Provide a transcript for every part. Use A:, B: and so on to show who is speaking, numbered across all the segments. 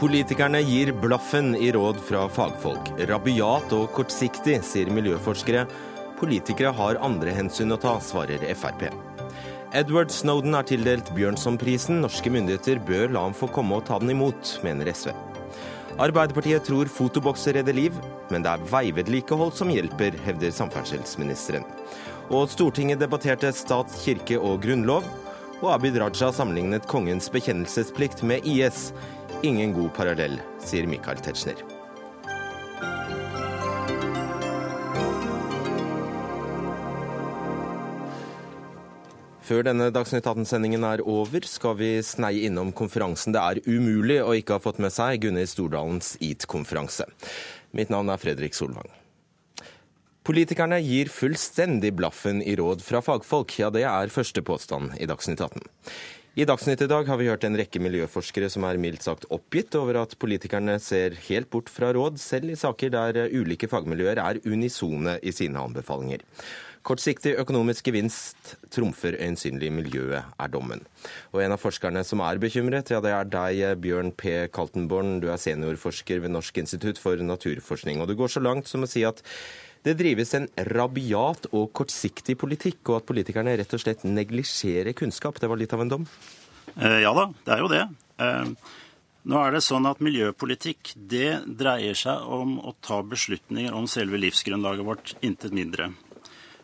A: Politikerne gir blaffen i råd fra fagfolk. Rabiat og kortsiktig, sier miljøforskere. Politikere har andre hensyn å ta, svarer Frp. Edward Snowden er tildelt Bjørnsonprisen. Norske myndigheter bør la ham få komme og ta den imot, mener SV. Arbeiderpartiet tror fotobokser redder liv, men det er veivedlikehold som hjelper, hevder samferdselsministeren. Og Stortinget debatterte stat, kirke og grunnlov. Og Abid Raja sammenlignet kongens bekjennelsesplikt med IS. Ingen god parallell, sier Michael Tetzschner. Før denne Dagsnytt 18-sendingen er over, skal vi sneie innom konferansen det er umulig å ikke ha fått med seg, Gunnhild Stordalens EAT-konferanse. Mitt navn er Fredrik Solvang. Politikerne gir fullstendig blaffen i råd fra fagfolk. Ja, det er første påstand i Dagsnytt 18. I Dagsnytt i dag har vi hørt en rekke miljøforskere som er mildt sagt oppgitt over at politikerne ser helt bort fra råd, selv i saker der ulike fagmiljøer er unisone i sine anbefalinger. Kortsiktig økonomisk gevinst trumfer øyensynlig miljøet, er dommen. Og en av forskerne som er bekymret, ja det er deg, Bjørn P. Kaltenborn. Du er seniorforsker ved Norsk institutt for naturforskning. Og du går så langt som å si at det drives en rabiat og kortsiktig politikk, og at politikerne rett og slett neglisjerer kunnskap. Det var litt av en dom?
B: Eh, ja da, det er jo det. Eh, nå er det sånn at Miljøpolitikk det dreier seg om å ta beslutninger om selve livsgrunnlaget vårt, intet mindre.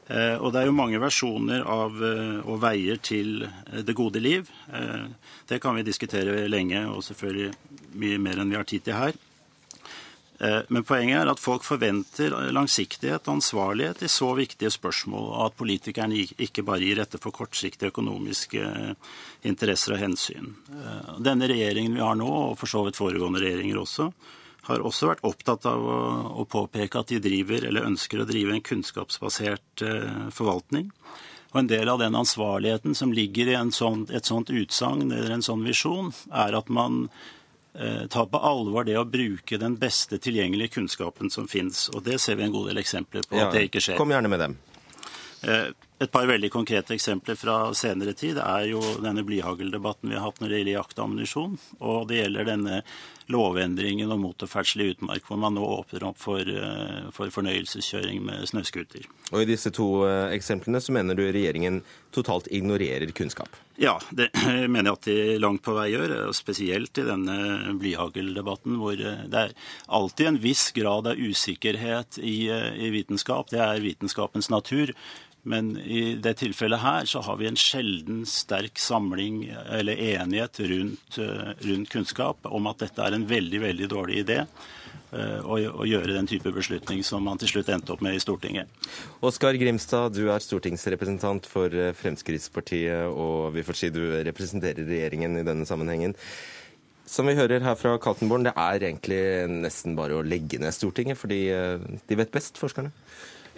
B: Eh, og det er jo mange versjoner av og veier til det gode liv. Det kan vi diskutere lenge, og selvfølgelig mye mer enn vi har tid til her. Eh, men poenget er at folk forventer langsiktighet og ansvarlighet i så viktige spørsmål, og at politikerne ikke bare gir etter for kortsiktige økonomiske eh, interesser og hensyn. Eh, denne regjeringen vi har nå, og for så vidt foregående regjeringer også, har også vært opptatt av å, påpeke at de driver, eller ønsker å drive en kunnskapsbasert forvaltning. Og En del av den ansvarligheten som ligger i sånt, et sånt utsagn eller en sånn visjon, er at man ta på alvor det å bruke den beste tilgjengelige kunnskapen som finnes. Og det ser vi en god del eksempler på ja, at det ikke skjer.
A: Kom gjerne med dem.
B: Eh, et par veldig konkrete eksempler fra senere tid er jo denne blyhagldebatten vi har hatt når det gjelder jakt og ammunisjon. Og det gjelder denne lovendringen om motorferdsel i utmark, hvor man nå åpner opp for, eh, for fornøyelseskjøring med snøscooter.
A: Og I disse to eh, eksemplene så mener du regjeringen totalt ignorerer kunnskap?
B: Ja, det mener jeg at de langt på vei gjør. Spesielt i denne blyhagldebatten, hvor det er alltid en viss grad av usikkerhet i, i vitenskap. Det er vitenskapens natur. Men i det tilfellet her så har vi en sjelden sterk samling eller enighet rundt, eh, rundt kunnskap om at dette er en veldig, veldig dårlig idé. Eh, å, å gjøre den type beslutning som man til slutt endte opp med i Stortinget.
A: Oskar Grimstad, du er stortingsrepresentant for eh, Fremskrittspartiet, og vi får si du representerer regjeringen i denne sammenhengen. Som vi hører her fra Kaltenborn, det er egentlig nesten bare å legge ned Stortinget, fordi de vet best, forskerne?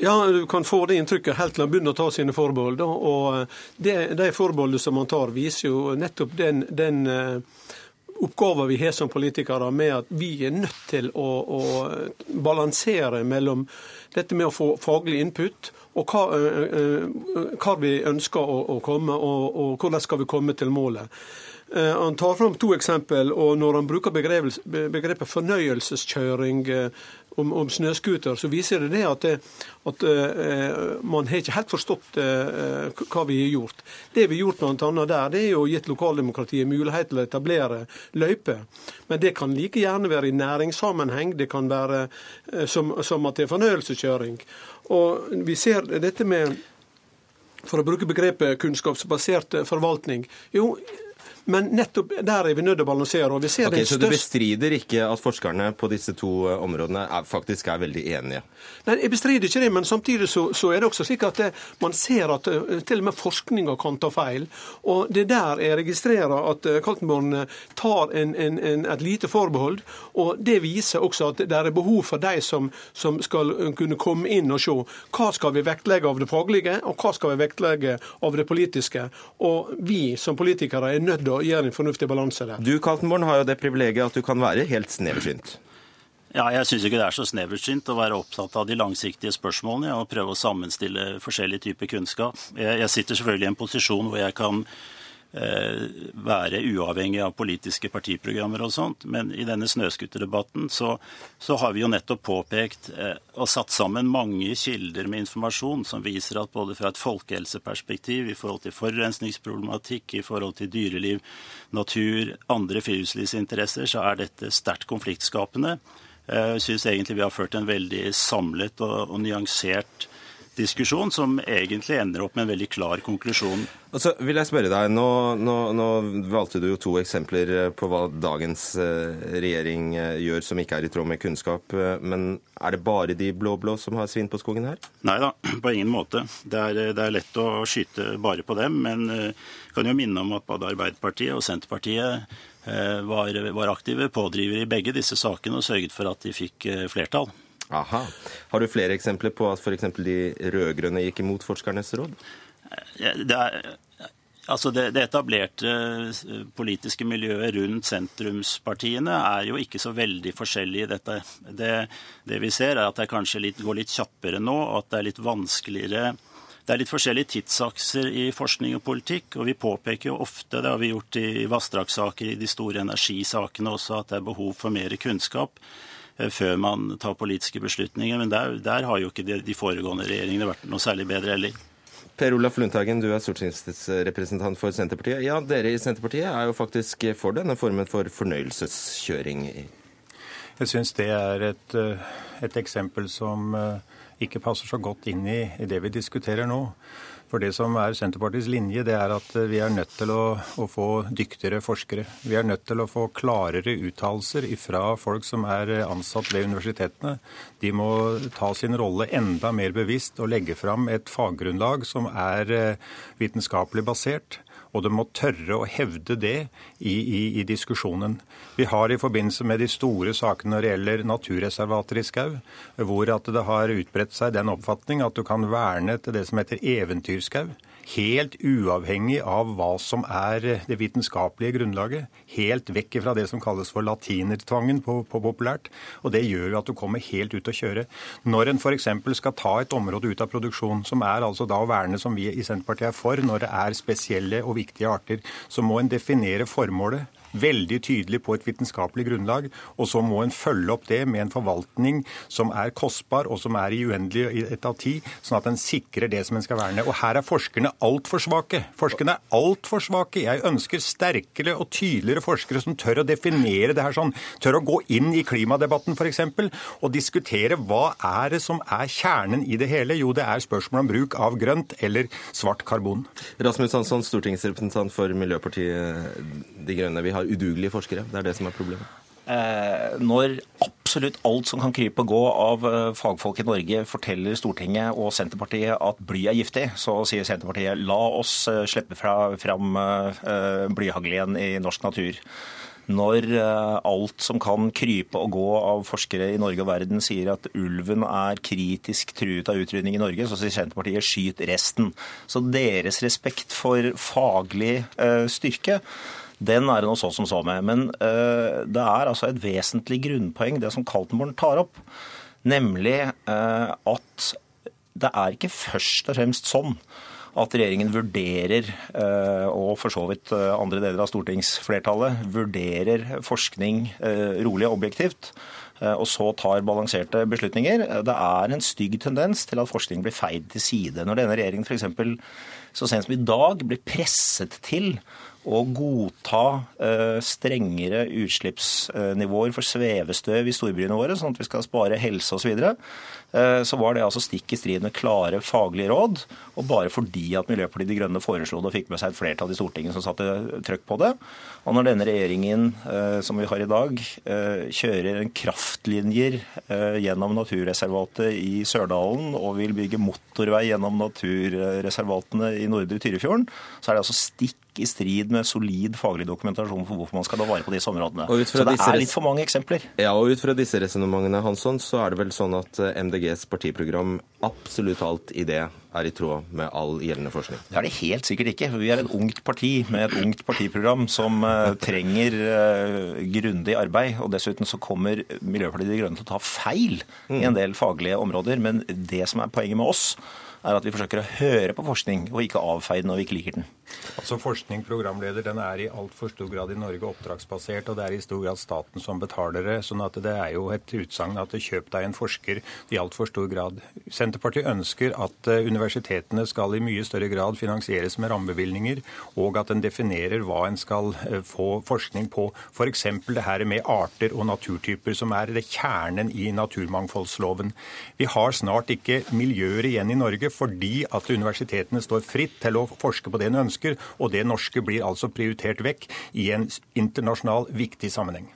C: Ja, du kan få det inntrykket helt til han begynner å ta sine forbehold. Og eh, de forbeholdene som han tar, viser jo nettopp den, den uh, oppgaven vi har som politikere med at vi er nødt til å, å balansere mellom dette med å få faglig input og hva, uh, hva vi ønsker å, å komme, og, og hvordan skal vi komme til målet. Han tar fram to eksempel, og når han bruker begrepet fornøyelseskjøring om, om snøscooter, så viser det det at, det, at uh, man har ikke helt forstått uh, hva vi har gjort. Det vi har gjort bl.a. der, det er jo gitt lokaldemokratiet mulighet til å etablere løyper. Men det kan like gjerne være i næringssammenheng, det kan være uh, som, som, at det er fornøyelseskjøring. Og vi ser dette med for å bruke begrepet kunnskapsbasert forvaltning. Jo, men nettopp der er vi nødt til å balansere. og vi ser
A: okay,
C: den
A: største... Så du bestrider ikke at forskerne på disse to eh, områdene er, faktisk er veldig enige?
C: Nei, jeg bestrider ikke det, men samtidig så, så er det også slik at det, eh, man ser at uh, til og med forskninga kan ta feil. Og det er der jeg registrerer at uh, Kaltenborn tar en, en, en, et lite forbehold. Og det viser også at det er behov for de som, som skal kunne komme inn og se hva skal vi vektlegge av det faglige, og hva skal vi vektlegge av det politiske. Og vi som politikere er nødt til å gjøre en fornuftig balanse der.
A: Du Kaltenborn, har jo det privilegiet at du kan være helt sneversynt.
B: Ja, jeg syns ikke det er så sneversynt å være opptatt av de langsiktige spørsmålene og prøve å sammenstille forskjellige typer kunnskap. Jeg, jeg sitter selvfølgelig i en posisjon hvor jeg kan være uavhengig av politiske partiprogrammer og sånt. Men i denne snøskuterdebatten så, så, har vi jo nettopp påpekt eh, og satt sammen mange kilder med informasjon som viser at både fra et folkehelseperspektiv, i forhold til forurensningsproblematikk, i forhold til dyreliv, natur, andre friluftslivsinteresser, så er dette sterkt konfliktskapende. Eh, jeg syns egentlig vi har ført en veldig samlet og, og nyansert diskusjon som egentlig ender opp med en veldig klar konklusjon.
A: Og så vil jeg spørre deg, nå, nå, nå, valgte du jo to eksempler eh, på hva dagens eh, regjering eh, gjør som ikke er i tråd med kunnskap. Men er det bare de blå-blå som har svin på skogen her?
B: Nei da, på ingen måte. Det er, det er, lett å skyte bare på dem. Men jeg kan jo minne om at både Arbeiderpartiet og Senterpartiet var, var aktive pådrivere i begge disse sakene og sørget for at de fikk flertall.
A: Aha. Har du flere eksempler på at f.eks. de rød-grønne gikk imot forskernes råd?
B: Det, er, altså det, det, etablerte eh, politiske miljøet rundt sentrumspartiene er jo ikke så veldig forskjellig i dette. Det, det vi ser, er at det kanskje litt, går litt kjappere nå, og at det er litt vanskeligere det er litt forskjellige tidsakser i forskning og politikk, og vi påpeker jo ofte, det har vi gjort i vassdragssaker, i de store energisakene også, at det er behov for mer kunnskap. Eh, før man tar politiske beslutninger. Men der, der har jo ikke de, de foregående regjeringene vært noe særlig bedre heller.
A: Per Olaf Lundteigen, du er stortingsrepresentant for Senterpartiet. Ja, Dere i Senterpartiet er jo faktisk for denne formen for fornøyelseskjøring.
D: Jeg syns det er et, eh, et, eksempel som eh, ikke passer så godt inn i, i det vi diskuterer nå. For det som er Senterpartiets linje, det er at vi er nødt til å, å få dyktigere forskere. Vi er nødt til å få klarere uttalelser fra folk som er ansatt ved universitetene. De må ta sin rolle enda mer bevisst og legge fram et faggrunnlag som er eh, vitenskapelig basert og du må tørre å hevde det i, i, i, diskusjonen. Vi har i forbindelse med de store sakene når det gjelder naturreservater i skau, hvor at det har utbredt seg den oppfatning at du kan verne til det som heter eventyrskau helt uavhengig av hva som er det vitenskapelige grunnlaget. Helt vekk fra det som kalles for latinertvangen på, på populært. Og det gjør jo at du kommer helt ut å kjøre. Når en f.eks. skal ta et område ut av produksjon, som er altså da å verne som vi i Senterpartiet er for, når det er spesielle og viktige arter, så må en definere formålet veldig tydelig på et vitenskapelig grunnlag. Og så må en følge opp det med en forvaltning som er kostbar, og som er i uendelig et av ti, sånn at en sikrer det som en skal verne. Og her er forskerne altfor svake. Forskerne er altfor svake. Jeg ønsker sterkere og tydeligere forskere som tør å definere det her sånn. Tør å gå inn i klimadebatten f.eks. og diskutere hva er det som er kjernen i det hele. Jo, det er spørsmål om bruk av grønt eller svart karbon.
A: Rasmus Hansson, stortingsrepresentant for Miljøpartiet De Grønne. Vi har har udugelige forskere. Det er det som er problemet.
E: Eh, når absolutt alt som kan krype og gå av eh, fagfolk i Norge forteller Stortinget og Senterpartiet at bly er giftig, så sier Senterpartiet la oss eh, slippe fra, fram blyhagl igjen i norsk natur. Når alt som kan krype og gå av forskere i Norge og verden sier at ulven er kritisk truet av utrydning i Norge, så sier Senterpartiet skyt resten. Så deres respekt for faglig styrke den er det noe så som så med. Men uh, det er altså et vesentlig grunnpoeng, det som Kaltenborn tar opp. Nemlig uh, at det er ikke først og fremst sånn at regjeringen vurderer, eh, og for så vidt andre deler av stortingsflertallet, vurderer forskning rolig og objektivt, og så tar balanserte beslutninger. Det er en stygg tendens til at forskning blir feid til side. Når denne regjeringen f.eks. så sent som i dag blir presset til å godta uh, strengere utslippsnivåer for svevestøv i storbyene våre, sånn at vi skal spare helse osv., så, uh, så var det altså stikk i strid med klare faglige råd. Og bare fordi at Miljøpartiet De Grønne foreslo det og fikk med seg et flertall i Stortinget som satte trøkk på det. Og når denne regjeringen uh, som vi har i dag, kjører en kraftlinjer gjennom naturreservatet i Sørdalen og vil bygge motorvei gjennom naturreservatene i Nordre Tyrifjorden, så er det altså stikk i strid med solid faglig dokumentasjon for hvorfor man skal ta vare på disse områdene. Så det er litt for mange eksempler.
A: Ja, og ut fra disse resonnementene, Hansson, så er det vel sånn at eh, MDGs partiprogram absolutt alt i det er i tråd med all gjeldende forskning?
E: Det er det helt sikkert ikke. Vi er et ungt parti med et ungt partiprogram som eh, trenger eh, grundig arbeid. Og dessuten så kommer Miljøpartiet De Grønne til å ta feil i en del faglige områder. Men det som er poenget med oss, er at vi forsøker å høre på forskning, og ikke avfeie den når vi ikke liker den.
D: Altså Forskning, programleder, den er i altfor stor grad i Norge oppdragsbasert, og det er i stor grad staten som betaler det. sånn at det er jo et utsagn at kjøp deg en forsker i altfor stor grad. Senterpartiet ønsker at eh, universitetene skal i mye større grad finansieres med rammebevilgninger, og at en definerer hva en skal eh, få forskning på. F.eks. det her med arter og naturtyper, som er det kjernen i naturmangfoldsloven. Vi har snart ikke miljøer igjen i Norge fordi at universitetene står fritt til å forske på det en ønsker, og det norske blir altså prioritert vekk i en internasjonal viktig sammenheng.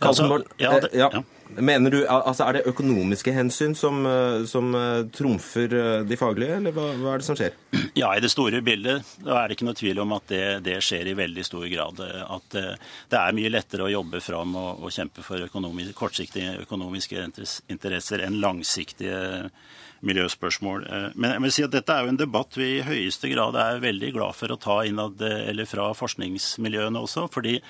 B: Altså, ja, det-
A: eh, ja.
B: ja.
A: Mener du, altså Er det økonomiske hensyn som, eh, som eh, trumfer de faglige, eller hva, hva er det som skjer?
B: Ja, I det store bildet da er det ikke noe tvil om at det, det skjer i veldig stor grad. At det er mye lettere å jobbe fram og, og kjempe for økonomisk, kortsiktige økonomiske interesser enn langsiktige miljøspørsmål. Eh, Men jeg vil si at dette er jo en debatt vi i høyeste grad er veldig glad for å ta innad, eh, eller fra forskningsmiljøene også. fordi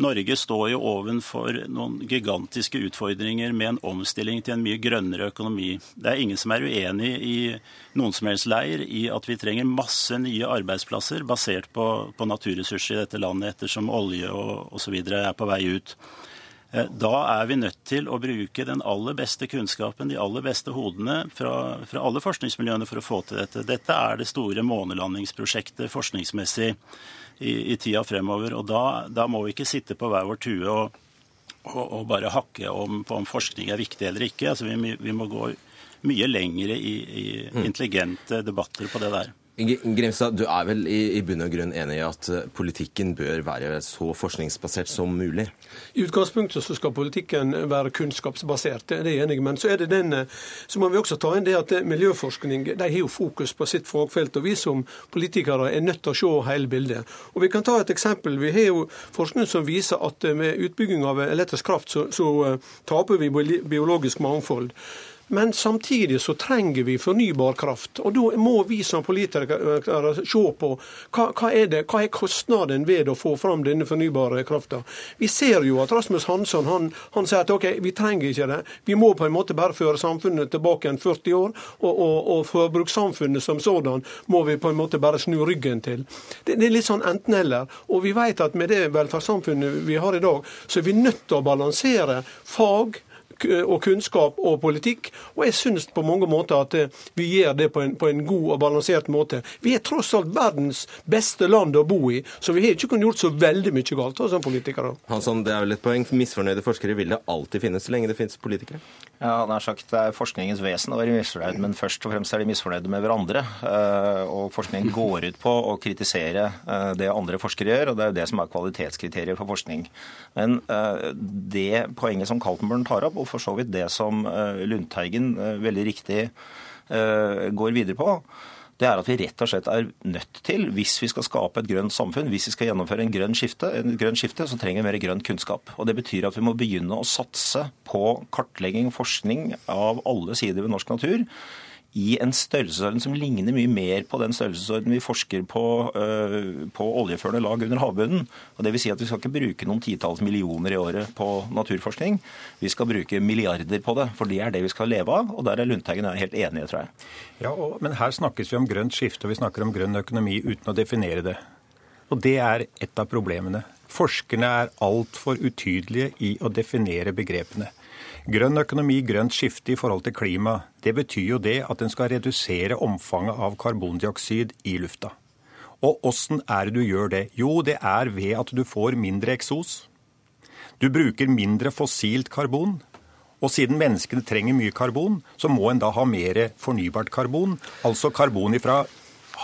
B: Norge står jo ovenfor noen gigantiske utfordringer med en omstilling til en mye grønnere økonomi. Det er ingen som er uenig i noen som helst leir i at vi trenger masse nye arbeidsplasser basert på, på naturressurser i dette landet, ettersom olje og osv. er på vei ut. Eh, Da er vi nødt til å bruke den aller beste kunnskapen, de aller beste hodene fra, fra alle forskningsmiljøene for å få til dette. Dette er det store månelandingsprosjektet forskningsmessig i, i tida fremover. Og da, da må vi ikke sitte på hver vår tue og, og, og bare hakke om på om forskning er viktig eller ikke. Altså, vi, vi må gå mye lengre i, i intelligente debatter på det der.
A: Grimstad, du er vel i, i bunn og grunn enig i at eh, politikken bør være så forskningsbasert som mulig?
C: I utgangspunktet så skal politikken være kunnskapsbasert, det er jeg enig. Men så, den, eh, så må vi også ta inn det at eh, miljøforskning de har jo fokus på sitt fagfelt. og Vi som politikere er nødt til å se hele bildet. Og Vi kan ta et eksempel. Vi har jo forskning som viser at med utbygging av elektrisk kraft så, så taper vi biologisk mangfold. Men samtidig så trenger vi fornybar kraft. Og da må vi som politikere se på hva, hva, er det, hva er kostnaden ved å få fram denne fornybare krafta. Vi ser jo at Rasmus Hansson han, han sier at ok, vi trenger ikke det. Vi må på en måte bare føre samfunnet tilbake en 40 år, og, og, og forbrukssamfunnet som sådan må vi på en måte bare snu ryggen til. Det, det er litt sånn enten-eller. Og vi vet at med det velferdssamfunnet vi har i dag, så er vi nødt til å balansere fag og kunnskap og politikk. Og jeg syns på mange måter at eh, vi gjør det på en, på en god og balansert måte. Vi er tross alt verdens beste land å bo i, så vi har ikke kunnet gjort så veldig mye galt som politikere.
A: Hansson, det er vel et poeng. Misfornøyde forskere vil det alltid finnes så lenge det finnes politikere?
E: Ja, han har sagt Det er forskningens vesen å være misfornøyd, men først og fremst er de misfornøyde med hverandre. Eh, Og forskning går ut på å kritisere eh, det andre forskere gjør, og det er jo det som er kvalitetskriteriet for forskning. Men det poenget som Kaltenborn tar opp, og for så vidt det som eh, Lundteigen eh, veldig riktig eh, går videre på, det er at vi rett og slett er nødt til, hvis vi skal skape et grønt samfunn, hvis vi skal gjennomføre en grønn skifte, en grønn skifte, så trenger vi mer grønn kunnskap. Og Det betyr at vi må begynne å satse på kartlegging og forskning av alle sider ved norsk natur i en størrelsesorden som ligner mye mer på den størrelsesorden vi forsker på, øh, på oljeførende lag under havbunnen. Og det vil si at Vi skal ikke bruke noen titalls millioner i året på naturforskning. Vi skal bruke milliarder på det, for det er det vi skal leve av. Og der er Lundteigen og jeg helt enige, tror jeg.
D: Ja, og, Men her snakkes vi om grønt skifte, og vi snakker om grønn økonomi uten å definere det. Og det er et av problemene. Forskerne er altfor utydelige i å definere begrepene. Grønn økonomi, grønt skifte i forhold til klima, det betyr jo det at en skal redusere omfanget av karbondioksid i lufta. Og åssen er det du gjør det? Jo, det er ved at du får mindre eksos. Du bruker mindre fossilt karbon. Og siden menneskene trenger mye karbon, så må en da ha mer fornybart karbon. Altså karbon fra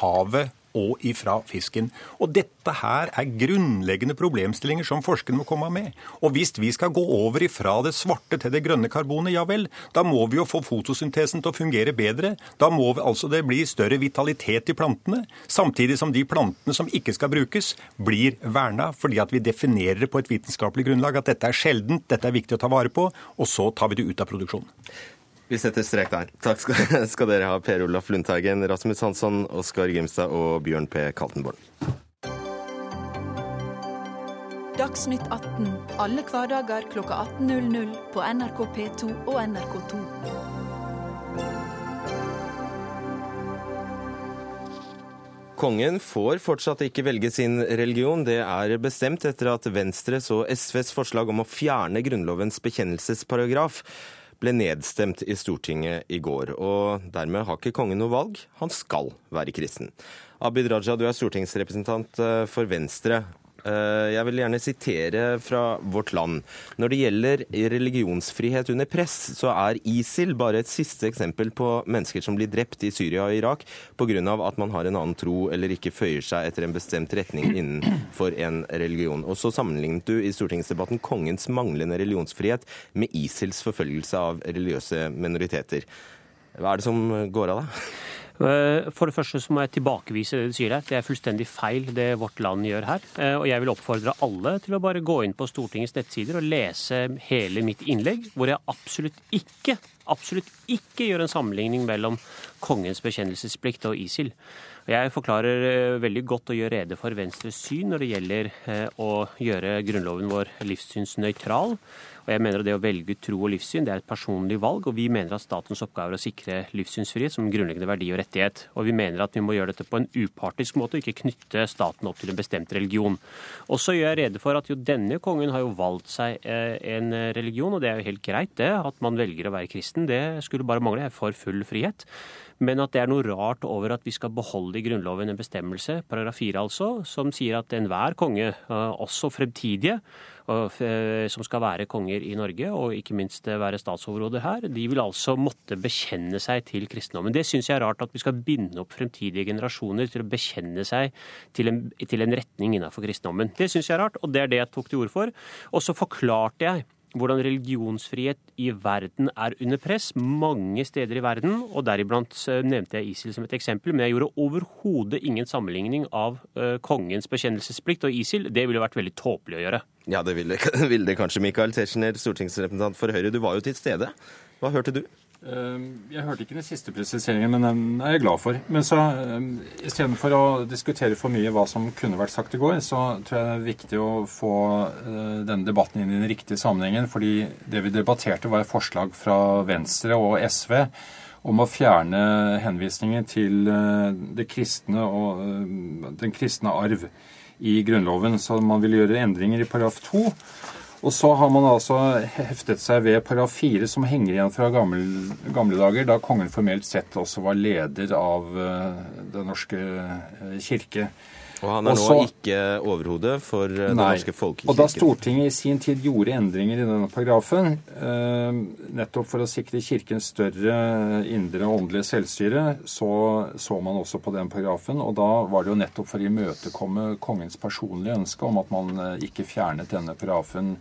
D: havet og ifra fisken. Og dette her er grunnleggende problemstillinger som forskerne må komme med. Og hvis vi skal gå over ifra det svarte til det grønne karbonet, ja vel, da må vi jo få fotosyntesen til å fungere bedre. Da må vi, altså det bli større vitalitet i plantene, samtidig som de plantene som ikke skal brukes, blir verna, fordi at vi definerer det på et vitenskapelig grunnlag at dette er sjeldent, dette er viktig å ta vare på, og så tar vi det ut av produksjonen.
A: Vi setter strek der. Takk skal, skal dere ha, Per Olaf Lundteigen, Rasmus Hansson, Oskar Grimstad og Bjørn P. Kaltenborn.
F: Dagsnytt 18 alle hverdager klokka 18.00 på NRK P2 og NRK2.
A: Kongen får fortsatt ikke velge sin religion. Det er bestemt etter at Venstres og SVs forslag om å fjerne Grunnlovens bekjennelsesparagraf ble nedstemt i Stortinget i går. Og dermed har ikke kongen noe valg. Han skal være kristen. Abid Raja, du er stortingsrepresentant eh, for Venstre. Eh, jeg vil gjerne sitere fra Vårt Land. Når det gjelder religionsfrihet under press, så er ISIL bare et siste eksempel på mennesker som blir drept i Syria og Irak pga. at man har en annen tro eller ikke føyer seg etter en bestemt retning innenfor en religion. Og så sammenlignet du i stortingsdebatten kongens manglende religionsfrihet med ISILs forfølgelse av religiøse minoriteter. Hva er det som går av deg?
G: Eh, for det første så må jeg tilbakevise det du sier her. Det er fullstendig feil det Vårt Land gjør her. Eh, og jeg vil oppfordre alle til å bare gå inn på Stortingets nettsider og lese hele mitt innlegg, hvor jeg absolutt ikke, absolutt ikke gjør en sammenligning mellom kongens bekjennelsesplikt og ISIL. Jeg forklarer eh, veldig godt og gjør rede for Venstres syn når det gjelder å gjøre grunnloven vår livssynsnøytral. Og jeg mener at Det å velge tro og livssyn det er et personlig valg, og vi mener at statens oppgave er å sikre livssynsfrihet som grunnleggende verdi og rettighet. Og vi mener at vi må gjøre dette på en upartisk måte, og ikke knytte staten opp til en bestemt religion. Og så gjør jeg rede for at jo denne kongen har jo valgt seg eh, en religion, og det er jo helt greit det. At man velger å være kristen, det skulle bare mangle. Jeg er for full frihet. Men at det er noe rart over at vi skal beholde i Grunnloven en bestemmelse, paragraf 4 altså, som sier at enhver konge, eh, også fremtidige, Eh, som skal være konger i Norge, og ikke minst eh, være statsoverhoder her, de vil altså måtte bekjenne seg til kristendommen. Det syns jeg er rart at vi skal binde opp fremtidige generasjoner til å bekjenne seg til en, til en retning innenfor kristendommen. Det syns jeg er rart, og det er det jeg tok til orde for. Og så forklarte jeg hvordan religionsfrihet i verden er under press mange steder i verden. og Deriblant nevnte jeg ISIL som et eksempel, men jeg gjorde overhodet ingen sammenligning av uh, kongens bekjennelsesplikt og ISIL. Det ville vært veldig tåpelig å gjøre.
A: Ja, det ville, ville kanskje. Michael Tetzschner, stortingsrepresentant for Høyre, du var jo til stede. Hva hørte du?
H: Ehm, jeg hørte ikke den siste presiseringen, men den er jeg glad for. Men så ehm, istedenfor å diskutere for mye hva som kunne vært sagt i går, så tror jeg det er viktig å få eh, denne debatten inn i den riktige sammenhengen. Fordi det vi debatterte, var et forslag fra Venstre og SV om å fjerne henvisningen til eh, kristne og eh, den kristne arv i Grunnloven. Så man vil gjøre endringer i paragraf 2. Og så har man altså heftet seg ved paragraf 4, som henger igjen fra gamle, gamle, dager, da kongen formelt sett også var leder av uh, Den norske uh, kirke.
A: Og han er Også, nå ikke overhode for nei, Den norske folkekirken.
H: Og da Stortinget i sin tid gjorde endringer i denne paragrafen, eh, nettopp for å sikre Kirken større indre åndelige selvstyre, så så man også på den paragrafen. Og da var det jo nettopp for å imøtekomme kongens personlige ønske om at man eh, ikke fjernet denne paragrafen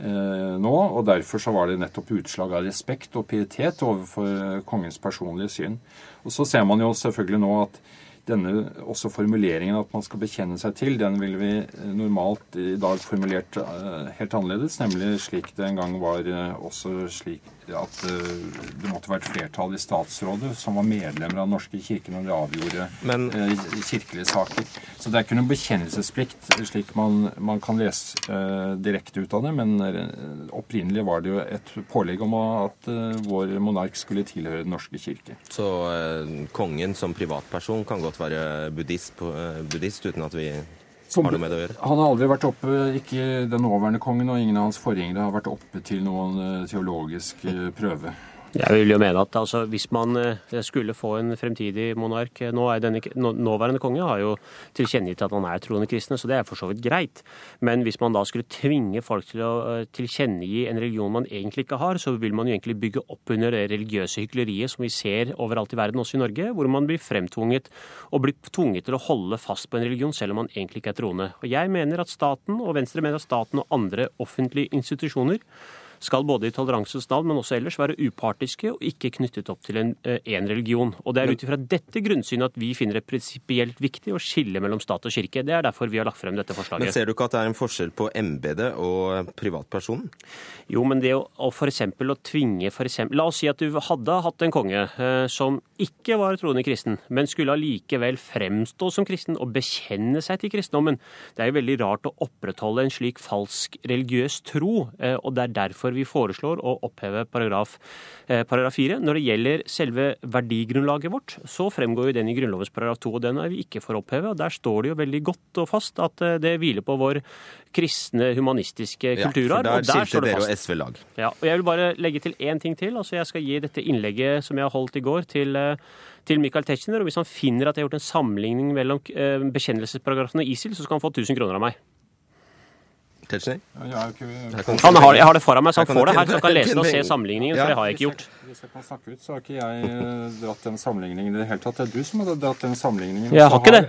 H: eh, nå. Og derfor så var det nettopp utslag av respekt og pietet overfor kongens personlige syn. Og så ser man jo selvfølgelig nå at denne også formuleringen at man skal bekjenne seg til, den ville vi eh, normalt i dag formulert eh, helt annerledes, nemlig slik det en gang var eh, også slik at det måtte være et flertall i statsrådet som var medlemmer av Den norske kirke når de avgjorde Men, kirkelige saker. Så det er ikke noen bekjennelsesplikt slik man, man kan lese uh, direkte ut av det, men opprinnelig var det jo et pålegg om at uh, vår monark skulle tilhøre Den norske kirke.
A: Så uh, kongen som privatperson kan godt godt være buddhist, eh, buddhist uten at vi har noe med det å gjøre?
H: Han har aldri vært oppe, ikke den nåværende kongen og ingen av hans forgjengere har vært oppe til noen eh, teologisk eh, prøve.
G: Jeg vil jo mene at altså, Hvis man eh, skulle få en fremtidig monark eh, nå er denne, Nåværende konge har jo tilkjennegitt at han er troende kristne, så det er for så vidt greit. Men hvis man da skulle tvinge folk til å eh, tilkjennegi en religion man egentlig ikke har, så vil man jo egentlig bygge opp under det religiøse hykleriet som vi ser overalt i verden, også i Norge, hvor man blir fremtvunget og blir tvunget til å holde fast på en religion selv om man egentlig ikke er troende. Og Jeg mener at staten, og Venstre mener at staten og andre offentlige institusjoner skal både i toleransens navn, men også ellers være upartiske og ikke knyttet opp til en eh, religion. Og Det er ut ifra dette grunnsynet at vi finner det prinsipielt viktig å skille mellom stat og kirke. Det er derfor vi har lagt frem dette forslaget.
A: Men Ser du ikke at det er en forskjell på embetet og privatpersonen?
G: Jo, men det å, å f.eks. å tvinge for eksempel, La oss si at du hadde hatt en konge eh, som ikke var troende kristen, men skulle allikevel fremstå som kristen og bekjenne seg til kristendommen. Det er jo veldig rart å opprettholde en slik falsk religiøs tro, eh, og det er derfor vi foreslår å oppheve paragraf, eh, paragraf 4. Når det gjelder selve verdigrunnlaget vårt, så fremgår jo den i Grunnlovens paragraf 2, og den er vi ikke for å oppheve. og Der står det jo veldig godt og fast at eh, det hviler på vår kristne, humanistiske kulturarv.
A: Ja, for der skilte dere og SV lag.
G: Ja, og Jeg vil bare legge til én ting til. altså Jeg skal gi dette innlegget som jeg har holdt i går, til eh, til Michael Tetzschner, og Hvis han finner at jeg har gjort en sammenligning mellom bekjennelsesparagrafen og ISIL, så skal han få 1000 kroner av meg.
A: Tetzschner?
G: Han har, jeg har det foran meg, så han får det her. Så han kan lese det og se sammenligningen, for det har jeg ikke gjort.
H: Hvis jeg kan snakke ut, så har ikke jeg eh, dratt den sammenligningen i det hele tatt. Det er du som har dratt den sammenligningen.
G: Jeg har ikke det.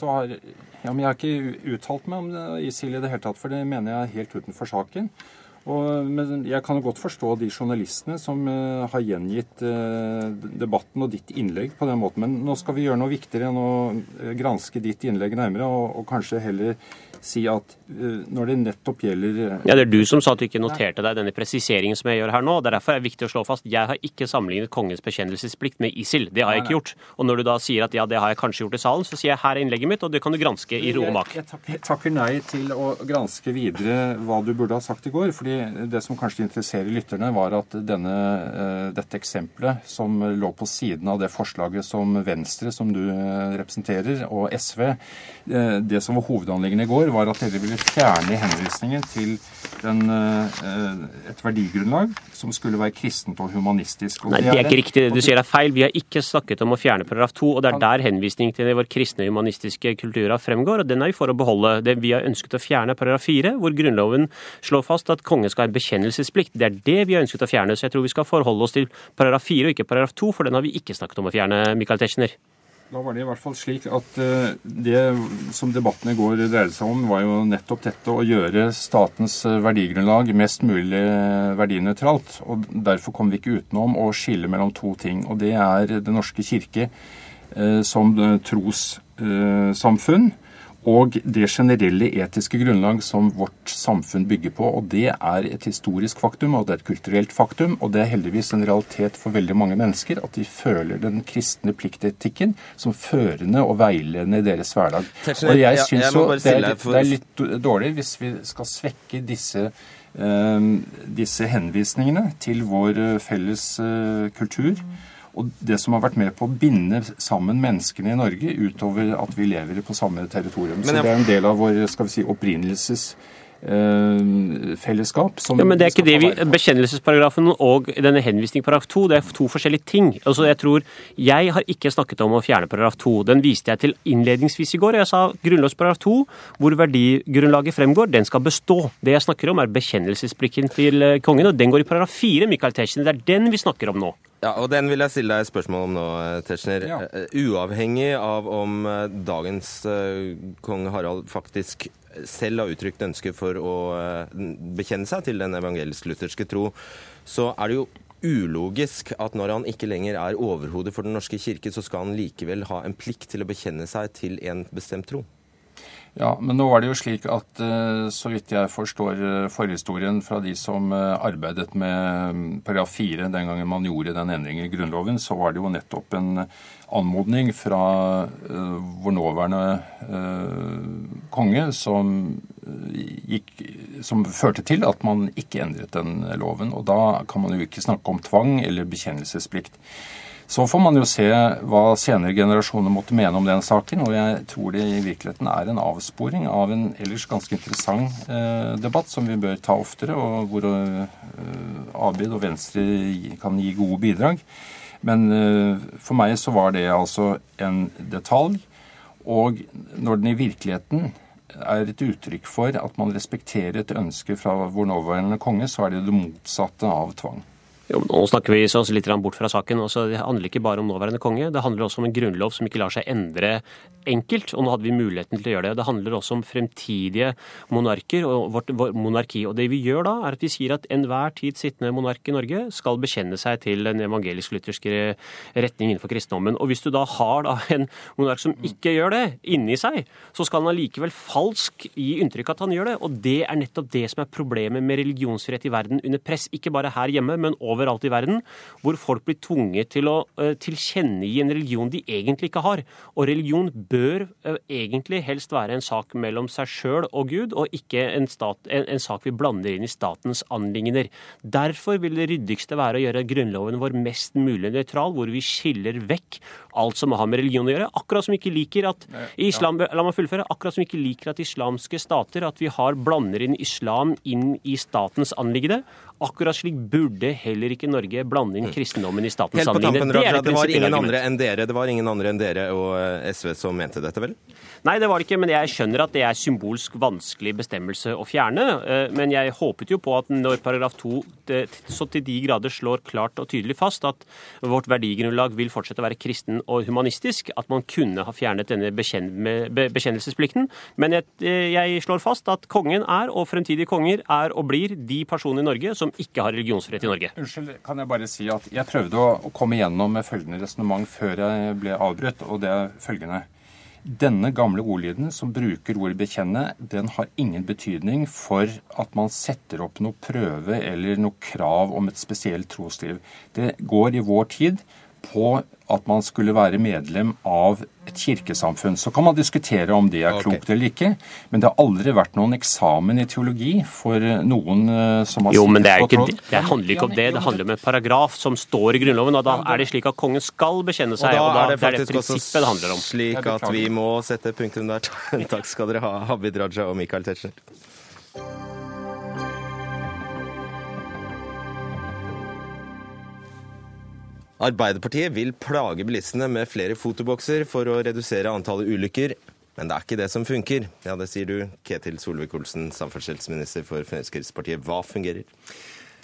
H: Har, ja, men jeg har ikke uttalt meg om ISIL i det hele tatt, for det mener jeg er helt utenfor saken. Og, men jeg kan jo godt forstå de journalistene som uh, har gjengitt uh, debatten og ditt innlegg på den måten. Men nå skal vi gjøre noe viktigere enn å granske ditt innlegg nærmere, og, og kanskje heller si at uh, når det nettopp gjelder uh,
G: Ja, Det er du som sa at du ikke noterte deg denne presiseringen som jeg gjør her nå. det er Derfor er det viktig å slå fast jeg har ikke sammenlignet kongens bekjennelsesplikt med ISIL. Det har jeg ikke gjort. Og når du da sier at ja, det har jeg kanskje gjort i salen, så sier jeg her er innlegget mitt, og det kan du granske i ro og mak.
H: Jeg, jeg, takker nei til å granske videre hva du burde ha sagt i går. fordi det som kanskje interesserer lytterne, var at denne, uh, dette eksempelet som lå på siden av det forslaget som Venstre, som du representerer, og SV, det som var hovedanliggende i går, var at dere ville fjerne henvisningen til den, eh, et verdigrunnlag som skulle være kristent og humanistisk. Og
G: Nei, det er ikke riktig. Det du sier er feil. Vi har ikke snakket om å fjerne paragraf 2, og det er der henvisningen til vår kristne humanistiske kulturarv fremgår, og den er vi for å beholde. Det vi har ønsket å fjerne paragraf 4, hvor Grunnloven slår fast at kongen skal ha en bekjennelsesplikt. Det er det vi har ønsket å fjerne, så jeg tror vi skal forholde oss til paragraf 4 og ikke paragraf 2, for den har vi ikke snakket om å fjerne, Michael Tetzschner.
H: Da var det i hvert fall slik at eh, det som debatten i går dreide seg om, var jo nettopp dette å gjøre statens eh, verdigrunnlag mest mulig eh, verdinøytralt. Og derfor kom vi ikke utenom å skille mellom to ting. Og det er Den norske kirke som trossamfunn og det generelle etiske grunnlag som vårt samfunn bygger på. og Det er et historisk faktum, og det er et kulturelt faktum, og det er heldigvis en realitet for veldig mange mennesker at de føler den kristne pliktetikken som førende og veiledende i deres hverdag. Og jeg syns jo det er, det er litt dårlig hvis vi skal svekke disse eh, disse henvisningene til vår felles eh, kultur og det som har vært med på å binde sammen menneskene i Norge utover at vi lever på samme territorium. Så det er en del av vår skal vi si, opprinnelses Eh, fellesskap.
G: ja, men det er ikke det vi, Bekjennelsesparagrafen og denne henvisning paragraf 2 det er to forskjellige ting. Altså jeg tror, jeg har ikke snakket om å fjerne paragraf 2. Den viste jeg til innledningsvis i går. Jeg sa grunnlovsparagraf 2, hvor verdigrunnlaget fremgår, den skal bestå. Det jeg snakker om er bekjennelsesplikten til eh, kongen, og den går i paragraf 4. Michael Tetzschner. Det er den vi snakker om nå.
A: Ja, og Den vil jeg stille deg et spørsmål om nå, eh, Tetzschner. Ja. Uavhengig av om dagens kong Harald faktisk selv har uttrykt ønske for å eh, bekjenne seg til den evangelisk-lutherske tro, så er det jo ulogisk at når han ikke lenger er overhode for Den norske kirke, så skal han likevel ha en plikt til å bekjenne seg til en bestemt tro.
H: Ja, men nå var det jo slik at eh, så vidt jeg forstår eh, forhistorien fra de som arbeidet med mm, paragraf 4 den gangen man gjorde den endringen i Grunnloven, så var det jo nettopp en anmodning fra vår nåværende konge som, gikk, som, førte til at man ikke endret den loven. Og da kan man jo ikke snakke om tvang eller bekjennelsesplikt. Så får man jo se hva senere generasjoner måtte mene om den saken, og jeg tror det i virkeligheten er en avsporing av en ellers ganske interessant eh, debatt som vi bør ta oftere, og hvor eh, Abid og Venstre kan gi gode bidrag. Men eh, for meg så var det altså en detalj, og når den i virkeligheten er et uttrykk for at man respekterer et ønske fra vår nåværende konge, så er det det motsatte av tvang.
G: Jo, nå snakker vi oss litt bort fra saken. Også, det handler ikke bare om nåværende konge. Det handler også om en grunnlov som ikke lar seg endre enkelt. Og nå hadde vi muligheten til å gjøre det. Det handler også om fremtidige monarker og vårt, vår monarki. Og det vi gjør da, er at vi sier at enhver tid sittende monark i Norge skal bekjenne seg til den evangelisk-lutherske retning innenfor kristendommen. Og hvis du da har da en monark som ikke gjør det inni seg, så skal han allikevel falsk gi inntrykk at han gjør det. Og det er nettopp det som er problemet med religionsfrihet i verden under press. Ikke bare her hjemme, men over overalt i verden, hvor folk blir tvunget til å uh, tilkjennegi en religion de egentlig ikke har. Og religion bør uh, egentlig helst være en sak mellom seg sjøl og Gud, og ikke en, stat, en, en, sak vi blander inn i statens anliggender. Derfor vil det ryddigste være å gjøre grunnloven vår mest mulig nøytral, hvor vi skiller vekk alt som har med religion å gjøre. Akkurat som vi ikke liker at islam, la meg fullføre, akkurat som vi ikke liker at islamske stater at vi har blander inn islam inn i statens anliggende. Akkurat slik burde heller ikke Norge blande inn mm. kristendommen i statens anliggende.
A: Det, det, det var ingen andre enn dere det var ingen andre enn dere og eh, SV som mente dette, vel?
G: Nei, det var det ikke, men jeg skjønner at det er symbolsk vanskelig bestemmelse å fjerne. Eh, men jeg håpet jo på at når paragraf 2 så til de grader slår klart og tydelig fast at vårt verdigrunnlag vil fortsette å være kristen og humanistisk, at man kunne ha fjernet denne bekjennelsesplikten. Men eh, jeg slår fast at kongen er, og fremtidige konger er og blir, de personene i Norge som ikke har religionsfrihet i Norge.
H: Unnskyld, kan jeg bare si at jeg prøvde å komme gjennom med følgende resonnement før jeg ble avbrutt, og det er følgende. Denne gamle ordlyden som bruker ordet 'bekjenne', den har ingen betydning for at man setter opp noe prøve eller noe krav om et spesielt trosliv. Det går i vår tid på at man skulle være medlem av et kirkesamfunn. Så kan man diskutere om det er klokt okay. eller ikke, men det har aldri vært noen eksamen i teologi for noen eh, som har
G: Jo, men det, ikke, det handler ikke om det. Det handler om en paragraf som står i Grunnloven, og da er det slik at kongen skal bekjenne seg. Og da, er det faktisk det prinsippet det handler om.
A: slik at vi må sette punktum der. Takk skal dere ha, Habid Raja og Michael Tetzschner. Arbeiderpartiet vil plage bilistene med flere fotobokser for å redusere antallet ulykker. Men det er ikke det som funker. Ja, Det sier du, Ketil Solvik-Olsen, samferdselsminister for Fremskrittspartiet. Hva fungerer?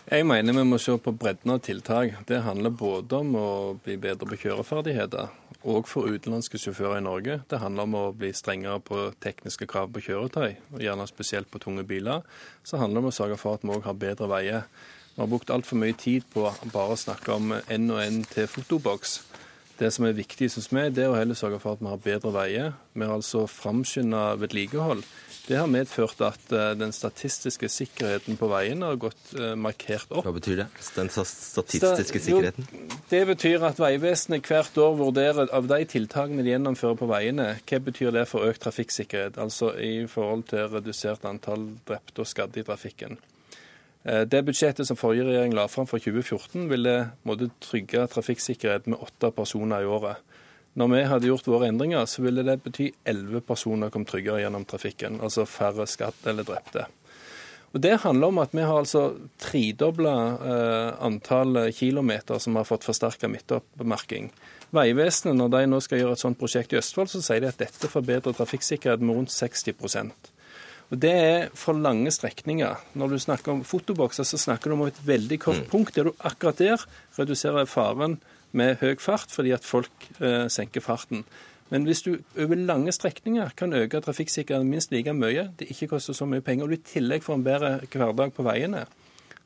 I: Jeg mener vi må se på bredden av tiltak. Det handler både om å bli bedre på kjøreferdigheter, og for utenlandske sjåfører i Norge. Det handler om å bli strengere på tekniske krav på kjøretøy, og gjerne spesielt på tunge biler. Så handler det om å sørge for at vi òg har bedre veier. Vi har brukt altfor mye tid på bare å snakke om én og én til fotoboks. Det som er viktig, syns vi, det er å heller sørge for at vi har bedre veier. Vi har altså framskynda vedlikehold. Det har medført at eh, den statistiske sikkerheten på veiene har gått uh, markert opp.
A: Hva betyr det? Den statistiske sikkerheten? Jo,
I: det betyr at Vegvesenet hvert år vurderer av de tiltakene de gjennomfører på veiene, hva betyr det for økt trafikksikkerhet? Altså i forhold til redusert antall drepte og skadde i trafikken. Eh, det budsjettet som forrige regjering la fram for 2014, ville måtte trygge trafikksikkerhet med åtte personer i året. Når vi hadde gjort våre endringer, så ville det bety elleve personer kom tryggere gjennom trafikken. Altså færre skadd eller drepte. Og Det handler om at vi har altså tredobla eh, antall kilometer som har fått forsterka midtoppmerking. Vegvesenet, når de nå skal gjøre et sånt prosjekt i Østfold, så sier de at dette forbedrer trafikksikkerheten med rundt 60 og Det er for lange strekninger. Når du snakker om fotobokser, så snakker du om et veldig kort mm. punkt der du akkurat der reduserer faren med høy fart fordi at folk eh, senker farten. Men hvis du over lange strekninger kan øke trafikksikkerheten minst like mye, det ikke koster så mye penger, og du i tillegg får en bedre hverdag på veiene,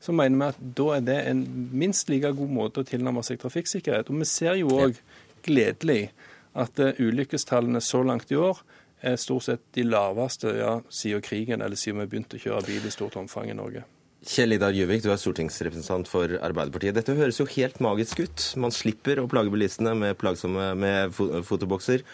I: så mener vi at da er det en minst like god måte å tilnærme seg trafikksikkerhet. Og vi ser jo òg gledelig at uh, ulykkestallene så langt i år er stort sett de laveste ja, siden krigen, eller siden vi begynte å kjøre bil i stort omfang i Norge.
A: Kjell Idar Juvik, du er stortingsrepresentant for Arbeiderpartiet. Dette høres jo helt magisk ut. Man slipper å plage bilistene med, med fotobokser,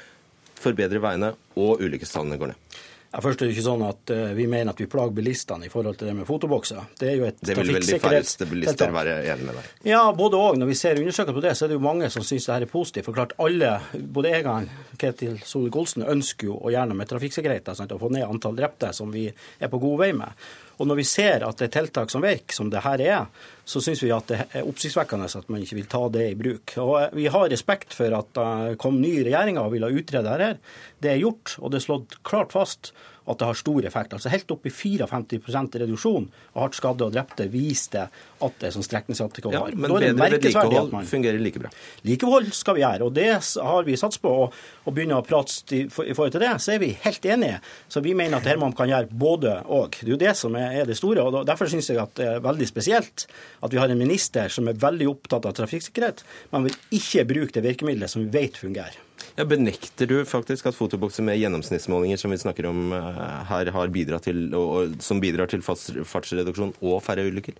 A: forbedre veiene, og ulykkestallene går ned.
J: Ja, først er det ikke sånn at uh, Vi mener at vi plager bilistene i forhold til det med fotobokser. Det er jo et
A: Det vil vel de færreste bilister være enig med deg
J: Ja, både òg. Når vi ser undersøkelser på det, så er det jo mange som syns det her er positivt. For klart alle, både jeg og Ketil Solvik-Olsen, ønsker jo å gjøre med trafikksikkerheten. Å få ned antall drepte, som vi er på god vei med. Og når vi ser at det er tiltak som virker, som det her er, så syns vi at det er oppsiktsvekkende at man ikke vil ta det i bruk. Og Vi har respekt for at det kom ny regjering og ville utrede dette. Det er gjort, og det er slått klart fast at det har stor effekt. Altså Helt opp i 54% reduksjon av hardt skadde og drepte viste at det er sånn streknings-ATK
A: har. Ja, men bedre vedlikehold fungerer like bra?
J: Likehold skal vi gjøre, og det har vi sats på. Og begynner å prate i forhold til det, så er vi helt enige. Så vi mener at dette man kan gjøre både og. Det er jo det som er det store. og Derfor syns jeg at det er veldig spesielt at vi har en minister som er veldig opptatt av trafikksikkerhet, men vil ikke bruke det virkemidlet som vi vet fungerer.
A: Ja, benekter du faktisk at fotobokser med gjennomsnittsmålinger som vi snakker om eh, her, til, og, som bidrar til fartsreduksjon og færre ulykker?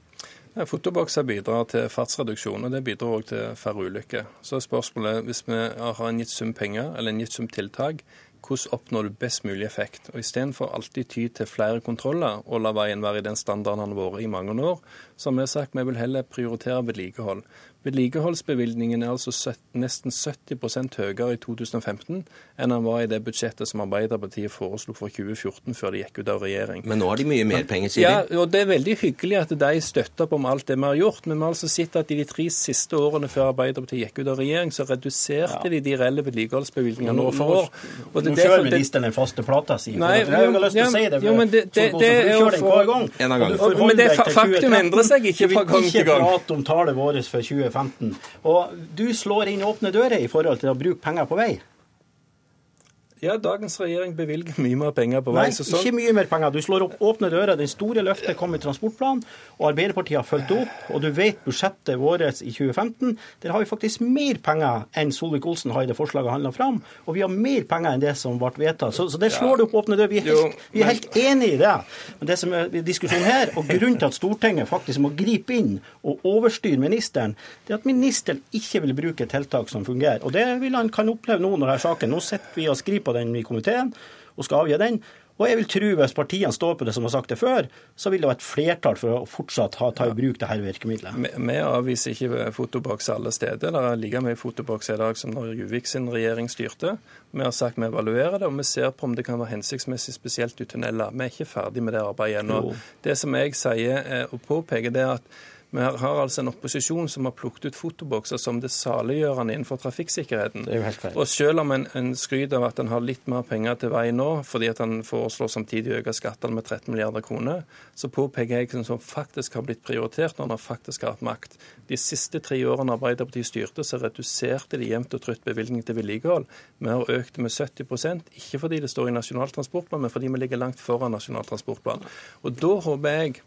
I: Ja, fotobokser bidrar til fartsreduksjon, og det bidrar òg til færre ulykker. Så er spørsmålet, hvis vi har en gitt sum penger eller en gitt sum tiltak, hvordan oppnår du best mulig effekt? Og Istedenfor alltid ty til flere kontroller og la veien være i den standarden han har vært i mange år, så har vi sagt vi vil heller prioritere vedlikehold. Vedlikeholdsbevilgningen er altså nesten 70% høyere i 2015 enn den var i det budsjettet som Arbeiderpartiet foreslo for 2014 før de gikk ut av regjering.
A: Men nå har de mye mer penger, sier
I: de? Ja, og det er veldig hyggelig at de støtter opp om alt det vi har gjort. Men vi har altså sett at i de tre siste årene før Arbeiderpartiet gikk ut av regjering, så reduserte ja. de de reelle vedlikeholdsbevilgningene år for år.
J: Og det, nå kjører ministeren den faste plata si. Nei, jeg har lyst til å si det. Jo, men det, det, det er jo for... En gang.
I: Men det faktum endrer seg ikke fra gang til gang.
J: Ikke prate om tallet vårt for 2015. 2015. Og du slår inn åpne dører i forhold til å bruke penger på vei.
I: Ja, dagens regjering bevilger mye mer penger på vei.
J: Nei, sånn... ikke mye mer penger. Du slår opp åpne dører. Den store løftet kom i transportplanen, og Arbeiderpartiet har fulgt opp. Og du vet budsjettet vårt i 2015. Der har vi faktisk mer penger enn Solvik-Olsen har i det forslaget han la fram. Og vi har mer penger enn det som ble vedtatt. Så, så der slår du opp åpne dører. Vi er helt, jo, vi er helt enig i det. Men det som er diskusjonen her, og grunnen til at Stortinget faktisk må gripe inn og overstyre ministeren, det er at ministeren ikke vil bruke tiltak som fungerer. Og det vil han kan oppleve nå når denne saken Nå sitter vi og skriver på den i komiteen og skal avgi den. Og jeg vil tro hvis partiene står på det som har sagt det før, så vil det være et flertall for å fortsatt ha, ta i bruk dette virkemidlet.
I: Vi, vi avviser ikke fotoboks alle steder. Det er like mye fotoboks i dag som når Juvik sin regjering styrte. Vi har sagt vi evaluerer det, og vi ser på om det kan være hensiktsmessig spesielt i tunneler. Vi er ikke ferdig med det arbeidet ennå. Det som jeg sier og påpeker, det er at vi har altså en opposisjon som har plukket ut fotobokser som det saliggjørende innenfor trafikksikkerheten.
J: Det er jo helt feil.
I: Og selv om en, en skryter av at en har litt mer penger til vei nå, fordi at han foreslår samtidig å øke skattene med 13 milliarder kroner, så påpeker jeg som faktisk har blitt prioritert når han faktisk har hatt makt. De siste tre årene Arbeiderpartiet styrte, så reduserte de jevnt og trutt bevilgningen til vedlikehold. Vi har økt det med 70% ikke fordi det står i Nasjonal transportplan, men fordi vi ligger langt foran Nasjonal transportplan. Og da håper jeg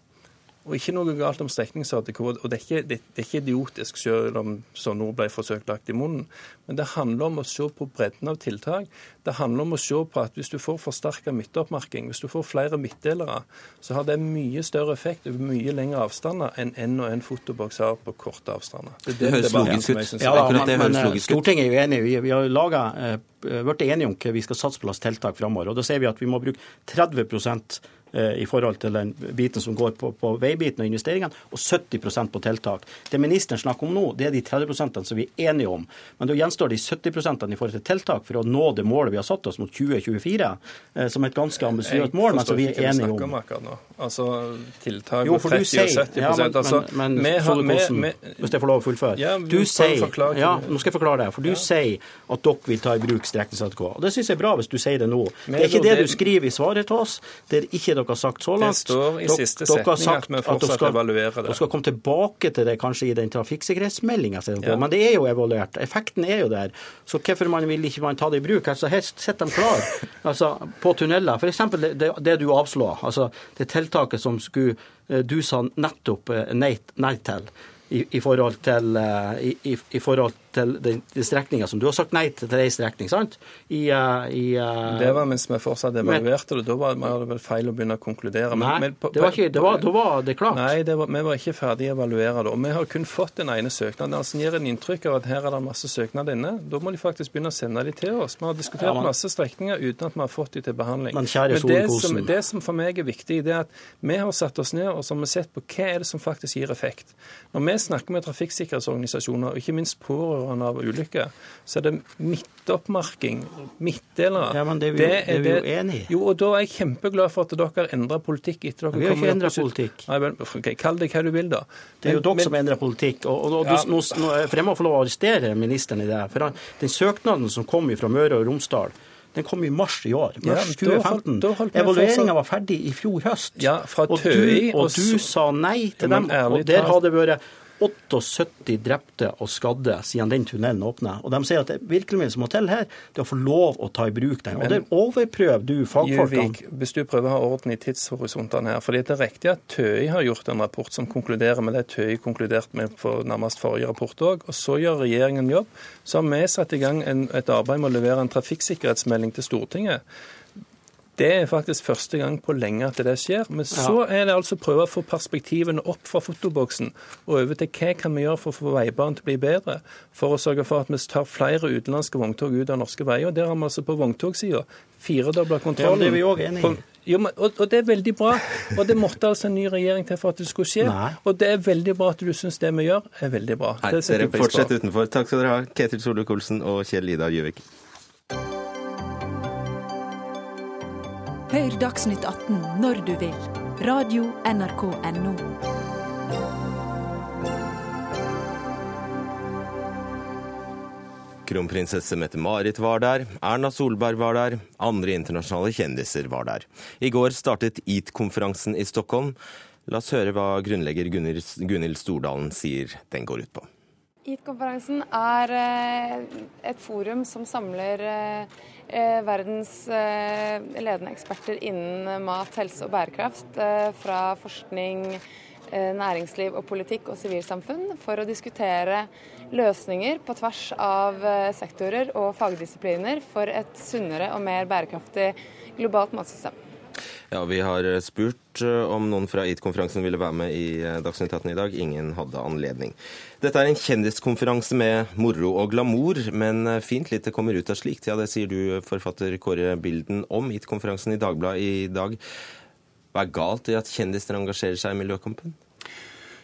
I: og ikke noe galt om streknings-ATK. Og det er, ikke, det, det er, ikke, idiotisk, selv om sånne ord ble forsøkt lagt i munnen. Men det handler om å se på bredden av tiltak. Det handler om å se på at hvis du får forsterka midtoppmerking, hvis du får flere midtdelere, så har det mye større effekt over mye lengre avstander enn én og en fotoboks har på korte avstander.
A: Det, det, høres logisk ut. Ja,
J: men, men Stortinget er jo enig. Vi, har laga eh, blitt enige om hva vi skal satse på slags tiltak framover. Og da ser vi at vi må bruke 30 Eh, i forhold til den biten som går på, på veibiten og investeringene, og 70% på tiltak. Det ministeren snakker om nå, det er de 30% som vi er enige om. Men da gjenstår de 70% i forhold til tiltak for å nå det målet vi har satt oss mot 2024, eh, som et ganske ambisiøst mål, men som vi er enige om.
I: om altså tiltak jo, 30 og 70 ja, men, altså,
J: men, men har, med, med, Hvis jeg får lov å fullføre. Ja, du, sier, ja, nå skal jeg forklare det. For du ja. sier at dere vil ta i bruk streknings-ATK. Og Det syns jeg er bra hvis du sier det nå. Det er ikke det du skriver i svaret til oss. Det er ikke dere har sagt så langt.
I: Det står i siste setning at vi fortsatt skal, evaluerer det.
J: Dere skal komme tilbake til det kanskje i den trafikksikkerhetsmeldinga, ja. men det er jo evaluert. Effekten er jo der. Så hvorfor man vil ikke man ta det i bruk? Altså, Her sitter de klar altså, på tunneler. F.eks. Det, det du avslår. altså Det tiltaket som skulle, eh, du sa nettopp eh, nei, nei til i, i, forhold til, eh, i, i, forhold til den, den strekninga som du har sagt nei til til ei strekning, sant? I, uh, i uh,
I: Det var mens vi fortsatt evaluerte det. Da var det vel feil å begynne å konkludere.
J: Nei, men, på, det var ikke, det var, da var det klart.
I: Nei, det var, vi var ikke ferdig å evaluere det. Og Vi har kun fått den ene søknaden. Altså, gir en inntrykk av at her er det masse søknader inne. Da må de faktisk begynne å sende de til oss. Vi har diskutert ja, masse strekninger uten at vi har fått de til behandling.
J: Men, kjære
I: men det, som, det som for meg er viktig, det er at vi har satt oss ned og så har vi sett på hva er det som faktisk gir effekt. Når vi snakker med trafikksikkerhetsorganisasjoner, og ikke minst pårørende av ulykker, så er det midtoppmerking, midtdelere.
J: Ja, men det er vi, det er, det er vi jo enig i.
I: Jo, og da er jeg kjempeglad for at dere endrer politikk etter dere
J: Vi har ikke endra politikk.
I: Nei, men, okay, Kall det hva du vil, da.
J: Det er jo dere som endrer politikk. og, og, og ja. nå, For jeg må få lov å arrestere ministeren i det. For han, den søknaden som kom fra Møre og Romsdal, den kom i mars i år. Mars ja, 2015. Evalueringa var ferdig i fjor høst.
I: Ja, fra
J: Tøy, og, du, og du sa nei til dem. Og der har det vært 78 drepte og skadde siden den tunnelen åpna. Og de sier at det virkemiddelet som må til her, det er å få lov å ta i bruk den. Og det overprøver du fagfolkene.
I: Juvik, hvis du prøver å ha orden i tidshorisontene her. fordi det er riktig at TØI har gjort en rapport som konkluderer med det TØI konkluderte med på nærmest forrige rapport òg. Og så gjør regjeringen jobb. Så har vi satt i gang en, et arbeid med å levere en trafikksikkerhetsmelding til Stortinget. Det er faktisk første gang på lenge at det skjer. Men så er det altså å prøve å få perspektivene opp fra fotoboksen og over til hva kan vi gjøre for å få veibanen til å bli bedre. For å sørge for at vi tar flere utenlandske vogntog ut av norske veier. Der har vi altså på vogntogsida firedobla kontrollen.
J: Ja, det er vi òg enig i.
I: Jo, men, og, og, det er veldig bra. Og det måtte altså en ny regjering til for at det skulle skje. Nei. Og det er veldig bra at du syns det vi gjør, er veldig bra.
A: Hei, dere fortsetter utenfor. Takk skal dere ha, Ketil Solvik-Olsen og Kjell Idar Gjøvik.
F: Hør Dagsnytt 18 når du vil. Radio NRK Radio.nrk.no.
A: Kronprinsesse Mette-Marit var der, Erna Solberg var der, andre internasjonale kjendiser var der. I går startet EAT-konferansen i Stockholm. La oss høre hva grunnlegger Gunhild Stordalen sier den går ut på.
K: EAT-konferansen er eh, et forum som samler eh, Eh, verdens ledende eksperter innen mat, helse og bærekraft fra forskning, næringsliv og politikk og sivilsamfunn for å diskutere løsninger på tvers av sektorer og fagdisipliner for et sunnere og mer bærekraftig globalt matsystem.
A: Ja, Vi har eh, spurt eh, om noen fra EAT-konferansen ville være med i eh, Dagsnytt 18 i dag. Ingen hadde anledning. Dette er en kjendiskonferanse med moro og glamour, men fint lite kommer ut av slikt. Ja, det sier du, forfatter Kåre Bilden, om EAT-konferansen i Dagbladet i dag. Hva er galt i at kjendiser engasjerer seg i miljøkampen?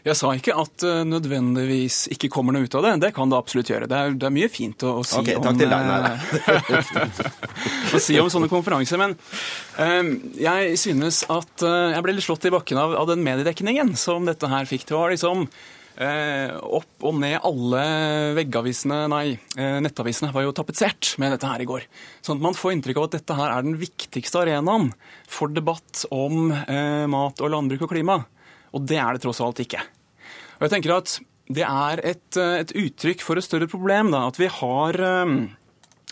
L: Jeg sa ikke at det uh, nødvendigvis ikke kommer noe ut av det. Det kan det absolutt gjøre. Det er, det er mye fint å, å si
A: okay,
L: om
A: nei.
L: å si om sånne konferanser. Men uh, jeg synes at jeg ble litt slått i bakken av, av, den mediedekningen som dette her fikk. Det var liksom opp og ned alle veggavisene, nei, nettavisene var jo tapetsert med dette her i går. Sånn at man får inntrykk av at dette her er den viktigste arenaen for debatt om mat og landbruk og klima. Og det er det tross alt ikke. Og jeg tenker at det er et, eh, et uttrykk for et større problem. Da, at vi har um,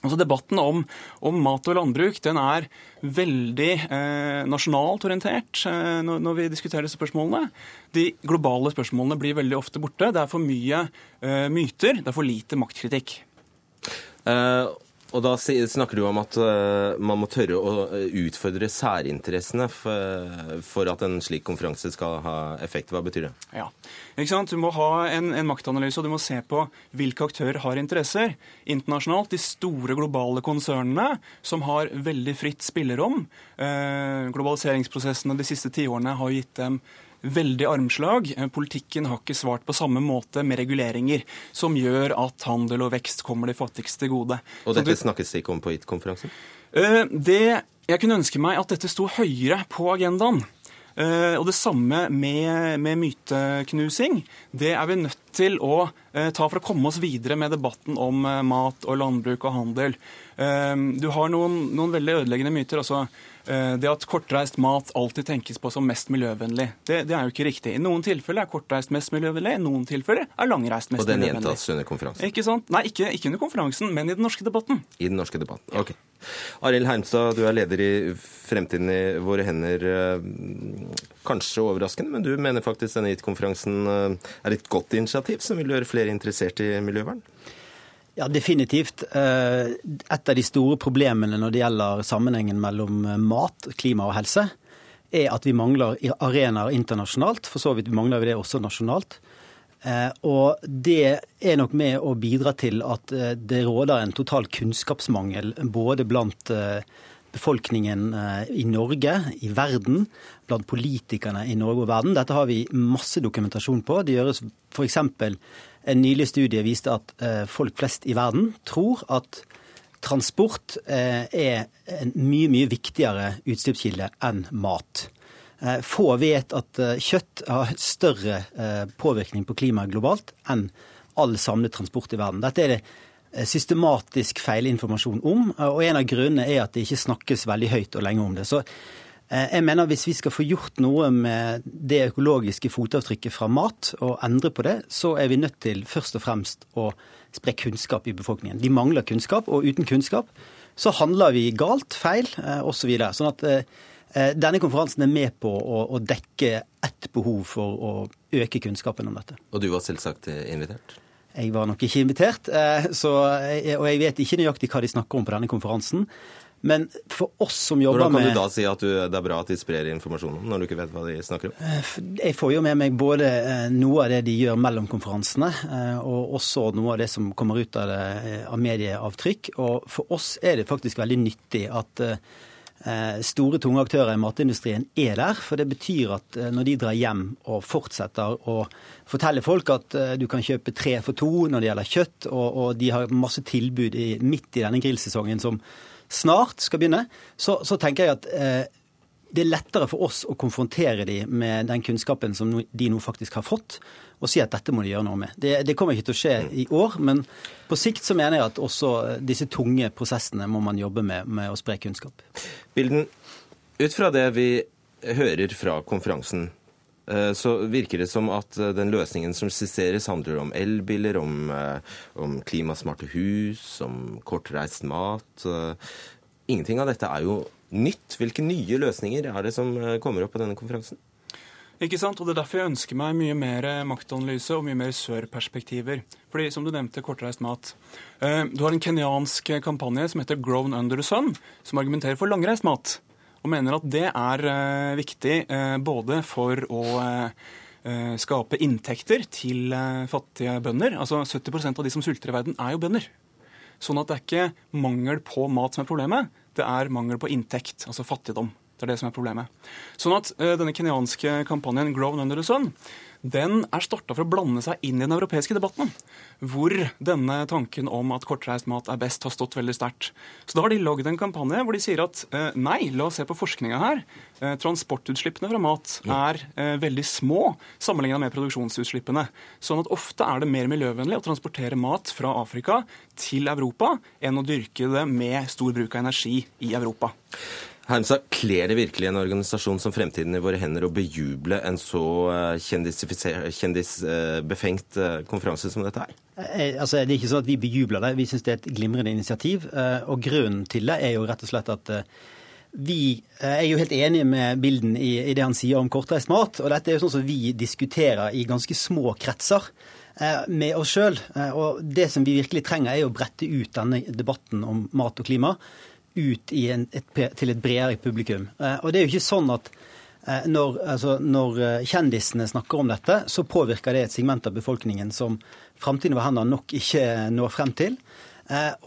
L: altså Debatten om, om, mat og landbruk den er veldig eh, nasjonalt orientert eh, når, når, vi diskuterer disse spørsmålene. De globale spørsmålene blir veldig ofte borte. Det er for mye eh, myter, det er for lite maktkritikk.
A: Uh, og da snakker du om at uh, man må tørre å eh, utfordre særinteressene for, for, at en slik konferanse skal ha effekt. Hva betyr det?
L: Ja, ikke sant? Du må ha en, en, maktanalyse, og du må se på hvilke aktører har interesser. Internasjonalt de store globale konsernene som har veldig fritt spillerom. Globaliseringsprosessene de siste tiårene har gitt dem veldig armslag. Eh, politikken har ikke svart på samme måte med reguleringer som gjør at handel og vekst kommer de fattigste gode.
A: Og dette snakkes det ikke om på IT-konferansen?
L: Eh, det, jeg kunne ønske meg at dette sto høyere på agendaen. Uh, og det samme med, med, myteknusing. Det er vi nødt til å uh, ta for å komme oss videre med debatten om uh, mat og landbruk og handel. du har noen, noen, veldig ødeleggende myter. Eh, det at kortreist mat alltid tenkes på som mest miljøvennlig, det, det, er jo ikke riktig. I noen tilfeller er kortreist mest miljøvennlig, i noen tilfeller er langreist mest miljøvennlig.
A: Og den gjentas under konferansen?
L: Ikke sant? Nei, ikke, ikke, under konferansen, men i den norske debatten.
A: I den norske debatten, ok. Arild Heimstad, du er leder i Fremtiden i våre hender. Eh, kanskje overraskende, men du mener faktisk denne IT-konferansen eh, er et godt initiativ som vil gjøre flere interessert i miljøvern?
M: Ja, definitivt. Et av de store problemene når det gjelder sammenhengen mellom mat, klima og helse, er at vi mangler arenaer internasjonalt. For så vidt mangler vi det også nasjonalt. Og det er nok med å bidra til at det råder en total kunnskapsmangel både blant befolkningen i Norge, i verden, blant politikerne i Norge og verden. Dette har vi masse dokumentasjon på. Det gjøres f.eks. en nylig studie viste at folk flest i verden tror at transport er en mye, mye viktigere utslippskilde enn mat. Få vet at kjøtt har større påvirkning på klimaet globalt enn all samlet transport i verden. Dette er det systematisk feilinformasjon om, og en av grunnene er at det ikke snakkes veldig høyt og lenge om det. Så jeg mener Hvis vi skal få gjort noe med det økologiske fotavtrykket fra mat, og endre på det, så er vi nødt til først og fremst å spre kunnskap i befolkningen. De mangler kunnskap, og uten kunnskap så handler vi galt, feil osv. Så sånn at denne konferansen er med på å, dekke ett behov for å øke kunnskapen om dette.
A: Og du var selvsagt invitert?
M: Jeg var nok ikke invitert, så, og jeg vet ikke nøyaktig hva de snakker om på denne konferansen. Men for oss som jobber med
A: Hvordan kan du da si at du, det er bra at de sprer informasjon om, når du ikke vet hva de snakker om?
M: Jeg får jo med meg både noe av det de gjør mellom konferansene, og også noe av det som kommer ut av, det, av medieavtrykk. Og for oss er det faktisk veldig nyttig at store, tunge aktører i matindustrien er der. For det betyr at når de drar hjem og fortsetter å fortelle folk at du kan kjøpe tre for to når det gjelder kjøtt, og, og de har masse tilbud i, midt i denne grillsesongen som snart skal begynne, så, så tenker jeg at eh, det er lettere for oss å konfrontere dem med den kunnskapen som de nå faktisk har fått, og si at dette må de gjøre noe med. Det, det, kommer ikke til å skje i år, men på sikt så mener jeg at også disse tunge prosessene må man jobbe med, med å spre kunnskap.
A: Bilden, ut fra det vi hører fra konferansen, så virker det som at den løsningen som skisseres, handler om elbiler, om, om klimasmarte hus, om kortreist mat. Ingenting av dette er jo nytt. Hvilke nye løsninger er det som kommer opp på denne konferansen?
L: Ikke sant? Og Det er derfor jeg ønsker meg mye mer maktanalyse og mye mer sør-perspektiver. Fordi, som du nevnte, kortreist mat. Du har en kenyansk kampanje som heter Grown Under the Sun, som argumenterer for langreist mat og mener at det er uh, viktig uh, både for å skape inntekter til fattige bønder. Altså 70% av de som sulter i verden, er jo bønder. Sånn at det er ikke mangel på mat som er problemet, det er mangel på inntekt, altså fattigdom. Det er det som er problemet. Sånn at denne kenyanske kampanjen Grown Under the Sun den er starta for å blande seg inn i den europeiske debatten, hvor denne tanken om at kortreist mat er best, har stått veldig sterkt. Så da har de lagd en kampanje hvor de sier at nei, la oss se på forskninga her. Transportutslippene fra mat er veldig små sammenligna med produksjonsutslippene. Sånn at ofte er det mer miljøvennlig å transportere mat fra Afrika til Europa enn å dyrke det med stor bruk av energi i Europa.
A: Heimsa, Kler det virkelig en organisasjon som Fremtiden i våre hender å bejuble en så kjendisbefengt konferanse som dette er?
M: Altså, det er ikke sånn at Vi bejubler det, vi syns det er et glimrende initiativ. og Grunnen til det er jo rett og slett at vi er jo helt enige med Bilden i, i det han sier om kortreist mat. og Dette er jo sånn som vi diskuterer i ganske små kretser med oss sjøl. Og det som vi virkelig trenger, er å brette ut denne debatten om mat og klima ut en, et, til et bredere publikum. Og det er jo ikke sånn at når, altså, når, kjendisene snakker om dette, så påvirker det et segment av befolkningen som framtiden over hendene nok ikke når frem til.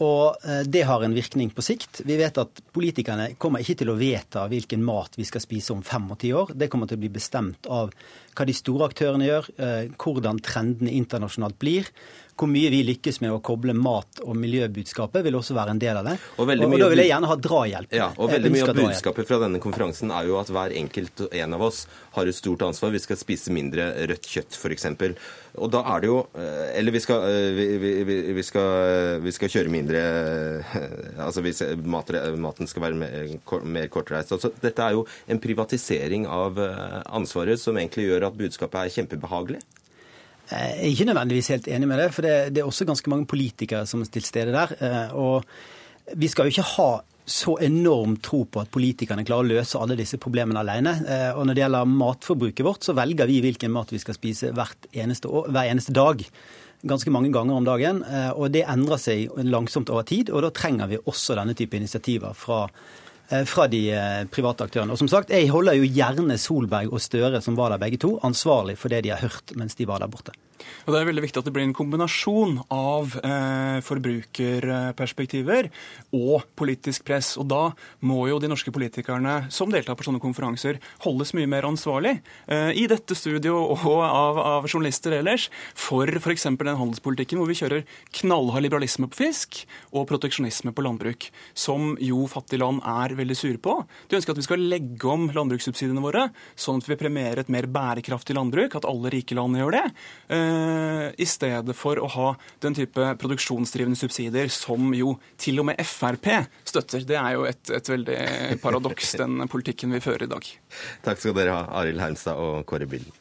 M: Og det har en virkning på sikt. Vi vet at politikerne kommer ikke til å vedta hvilken mat vi skal spise om fem og ti år. Det kommer til å bli bestemt av hva de store aktørene gjør, hvordan trendene internasjonalt blir. Hvor mye vi lykkes med å koble mat- og miljøbudskapet, vil også være en del av det. Og, og, og Da vil jeg gjerne ha drahjelp.
A: Ja, og veldig mye av budskapet fra denne konferansen er jo at hver enkelt en av oss har et stort ansvar. Vi skal spise mindre rødt kjøtt, f.eks. Og da er det jo Eller vi skal, vi, vi, vi skal, vi skal kjøre mindre Altså maten skal være mer, mer kortreist. Altså, dette er jo en privatisering av ansvaret som egentlig gjør at budskapet er kjempebehagelig.
M: Jeg er ikke nødvendigvis helt enig med det, for det, det er også ganske mange politikere som er til stede der. Og vi skal jo ikke ha så enorm tro på at politikerne klarer å løse alle disse problemene alene. Eh, og når det gjelder matforbruket vårt, så velger vi hvilken mat vi skal spise eneste år, hver eneste dag. Ganske mange ganger om dagen. Eh, og det endrer seg langsomt over tid. Og da trenger vi også denne type initiativer fra eh, fra de private aktørene. Og som sagt, Jeg holder jo gjerne Solberg og Støre, som var der begge to, ansvarlig for det de har hørt mens de var der borte.
L: Og Det er veldig viktig at det blir en kombinasjon av eh, forbrukerperspektiver og politisk press. Og Da må jo de norske politikerne som deltar på sånne konferanser, holdes mye mer ansvarlig eh, i dette studio og av, av journalister ellers for f.eks. den handelspolitikken hvor vi kjører knallhard liberalisme på fisk og proteksjonisme på landbruk, som jo fattige land er veldig sure på. De ønsker at vi skal legge om landbrukssubsidiene våre, sånn at vi premierer et mer bærekraftig landbruk, at alle rike land gjør det. Eh, i stedet for å ha den type produksjonsdrivende subsidier som jo til og med Frp støtter. Det er jo et, et veldig paradoks, den politikken vi fører i dag.
A: Takk skal dere ha, Arild Heimstad og Kåre Billen.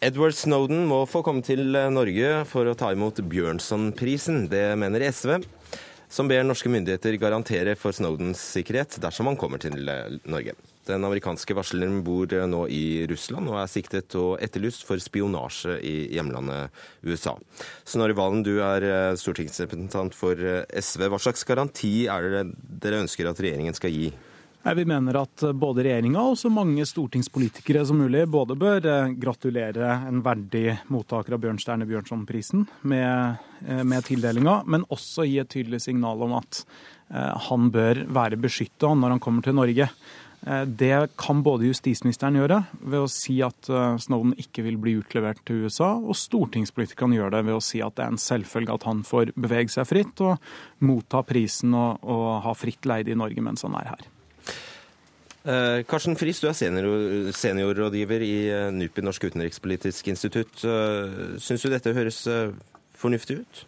A: Edward Snowden må få komme til Norge for å ta imot Bjørnsonprisen. Det mener SV som ber norske myndigheter garantere for Snowdens sikkerhet dersom han kommer til eh, Norge. Den amerikanske varsleren bor eh, nå i Russland og er siktet og etterlyst for spionasje i hjemlandet USA. Snorre Valen, du er eh, stortingsrepresentant for SV. Hva slags garanti er det dere ønsker at regjeringen skal gi
N: vi mener at både regjeringa og så mange stortingspolitikere som mulig både bør eh, gratulere en verdig mottaker av Bjørnstjerne Bjørnsonprisen med, eh, med tildelinga, men også gi et tydelig signal om at eh, han bør være beskytta når han kommer til Norge. Det kan både justisministeren gjøre ved å si at Snowden ikke vil bli utlevert til USA, og stortingspolitikerne gjør det ved å si at det er en selvfølge at han får bevege seg fritt og motta prisen og, og ha fritt leide i Norge mens han er her.
A: Eh, Karsten Friis, du er senior, seniorrådgiver i eh, NUPI, Norsk utenrikspolitisk institutt. Eh, Syns du dette høres fornuftig ut?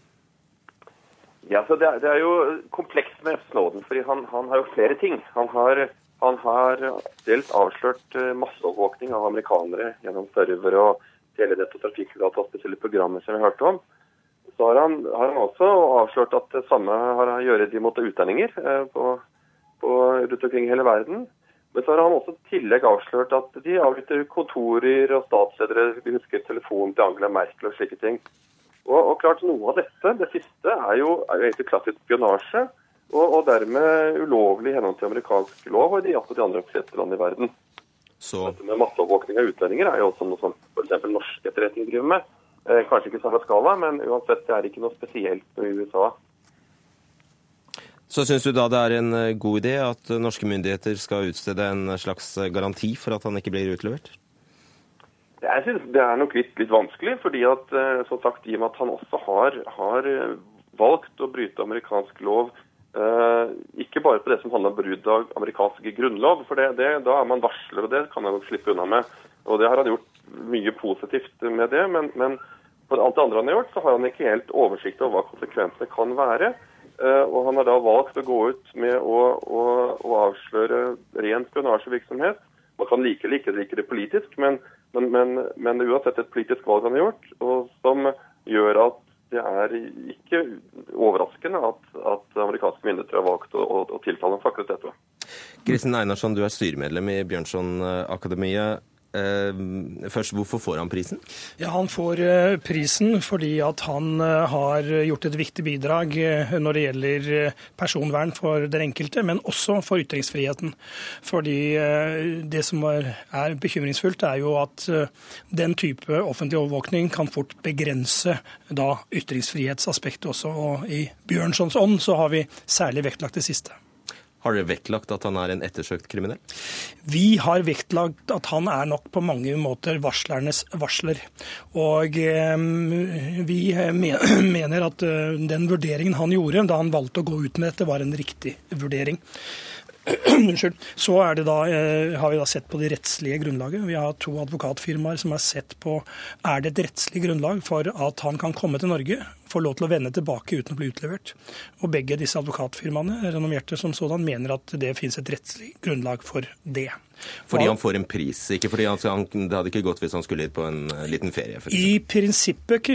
O: Ja, så det er, det er jo komplekst med Snowden, fordi han, han, har jo flere ting. Han har, han har dels avslørt masseovervåkning av amerikanere gjennom server og telenett og trafikkdata og spesielle programmer som vi har hørt om. Så har han, har han også avslørt at det samme har å gjøre de mot utlendinger på, på, rundt omkring hele verden. Men så har han også i tillegg avslørt at de avlytter kontorer og statsledere. de husker telefonen til Angela Merkel og slike ting. Og, og, klart Noe av dette, det siste, er jo, er egentlig klassisk spionasje. Og, og, dermed ulovlig i henhold til amerikansk lov og i de andre fleste land i verden. Så... Dette med masseovervåkning av utlendinger er jo også noe som f.eks. norsk etterretning driver med. Eh, kanskje ikke samme skala, men uansett, det er ikke noe spesielt med USA.
A: Så syns du da det er en eh, god idé at norske myndigheter skal utstede en slags eh, garanti for at han ikke blir utlevert?
O: Jeg synes det er nok litt, litt vanskelig, fordi at, eh, som sagt, i og med at han også har, har valgt å bryte amerikansk lov Uh, ikke bare på det som handler om brudd av amerikansk grunnlov, for det, det, da er man varsler, og det kan han slippe unna med. Og Det har han gjort mye positivt med det, men, men på alt det andre han har gjort, så har han ikke helt oversikt over hva konsekvensene kan være. Eh, og han har da valgt å gå ut med å, å, å avsløre ren spionasjevirksomhet. Man kan like eller ikke like det politisk, men, men, men, men uansett et politisk valg han har gjort, og som gjør at det er ikke overraskende at, at amerikanske myndigheter har valgt å, å, å tiltale ham for akkurat dette.
A: Kristin Einarsson, du er styremedlem i Bjørnson-akademiet. Eh, først, Hvorfor får han prisen?
P: Ja, Han får eh, prisen fordi at han eh, har gjort et viktig bidrag når det gjelder personvern for den enkelte, men også for ytringsfriheten. Fordi Det som er bekymringsfullt, er jo at den type offentlig overvåkning kan fort begrense da ytringsfrihetsaspektet også. Og I Bjørnsons ånd så har vi særlig vektlagt det siste.
A: Har dere vektlagt at han er en ettersøkt kriminell?
P: Vi har vektlagt at han er nok på mange måter varslernes varsler. Og eh, vi mener at eh, den vurderingen han gjorde da han valgte å gå ut med dette, var en riktig vurdering. Så da, eh, har vi da sett på det rettslige grunnlaget. Vi har to advokatfirmaer som har sett på er det et rettslig grunnlag for at han kan komme til Norge, få lov til å vende tilbake uten å bli utlevert. Og begge disse advokatfirmaene, renommerte som sådan, mener at det finnes et rettslig grunnlag for det.
A: Fordi han får en pris, ikke fordi han, det hadde ikke gått hvis han skulle hit på en eh, liten ferie?
P: I prinsippet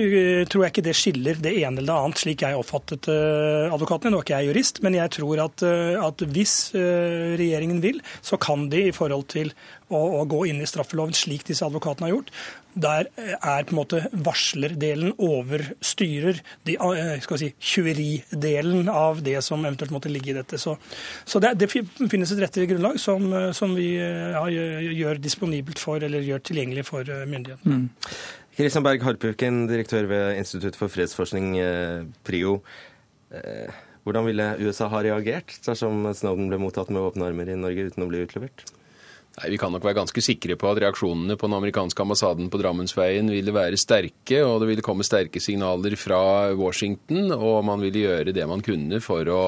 P: tror jeg ikke det skiller det ene eller det annet, slik jeg oppfattet advokatene. Nå er ikke jeg jurist, men jeg tror at, uh, at hvis regjeringen vil, så kan de i forhold til å, å gå inn i straffeloven slik disse advokatene har gjort, der er på en måte varslerdelen overstyrer de, skal si, tjueridelen av det som eventuelt måtte ligge i dette. Så, så det, det, finnes et rettig grunnlag som, som vi ja, gjør disponibelt for, eller gjør tilgjengelig for myndighetene. Mm.
A: Kristian Berg Harpuken, direktør ved Institutt for fredsforskning, PRIO. Hvordan ville USA ha reagert dersom Snowden ble mottatt med åpne armer i Norge uten å bli utlevert?
H: Nei, Vi kan nok være ganske sikre på at reaksjonene på den amerikanske ambassaden på Drammensveien ville være sterke, og det ville komme sterke signaler fra Washington, og man ville gjøre det man kunne for å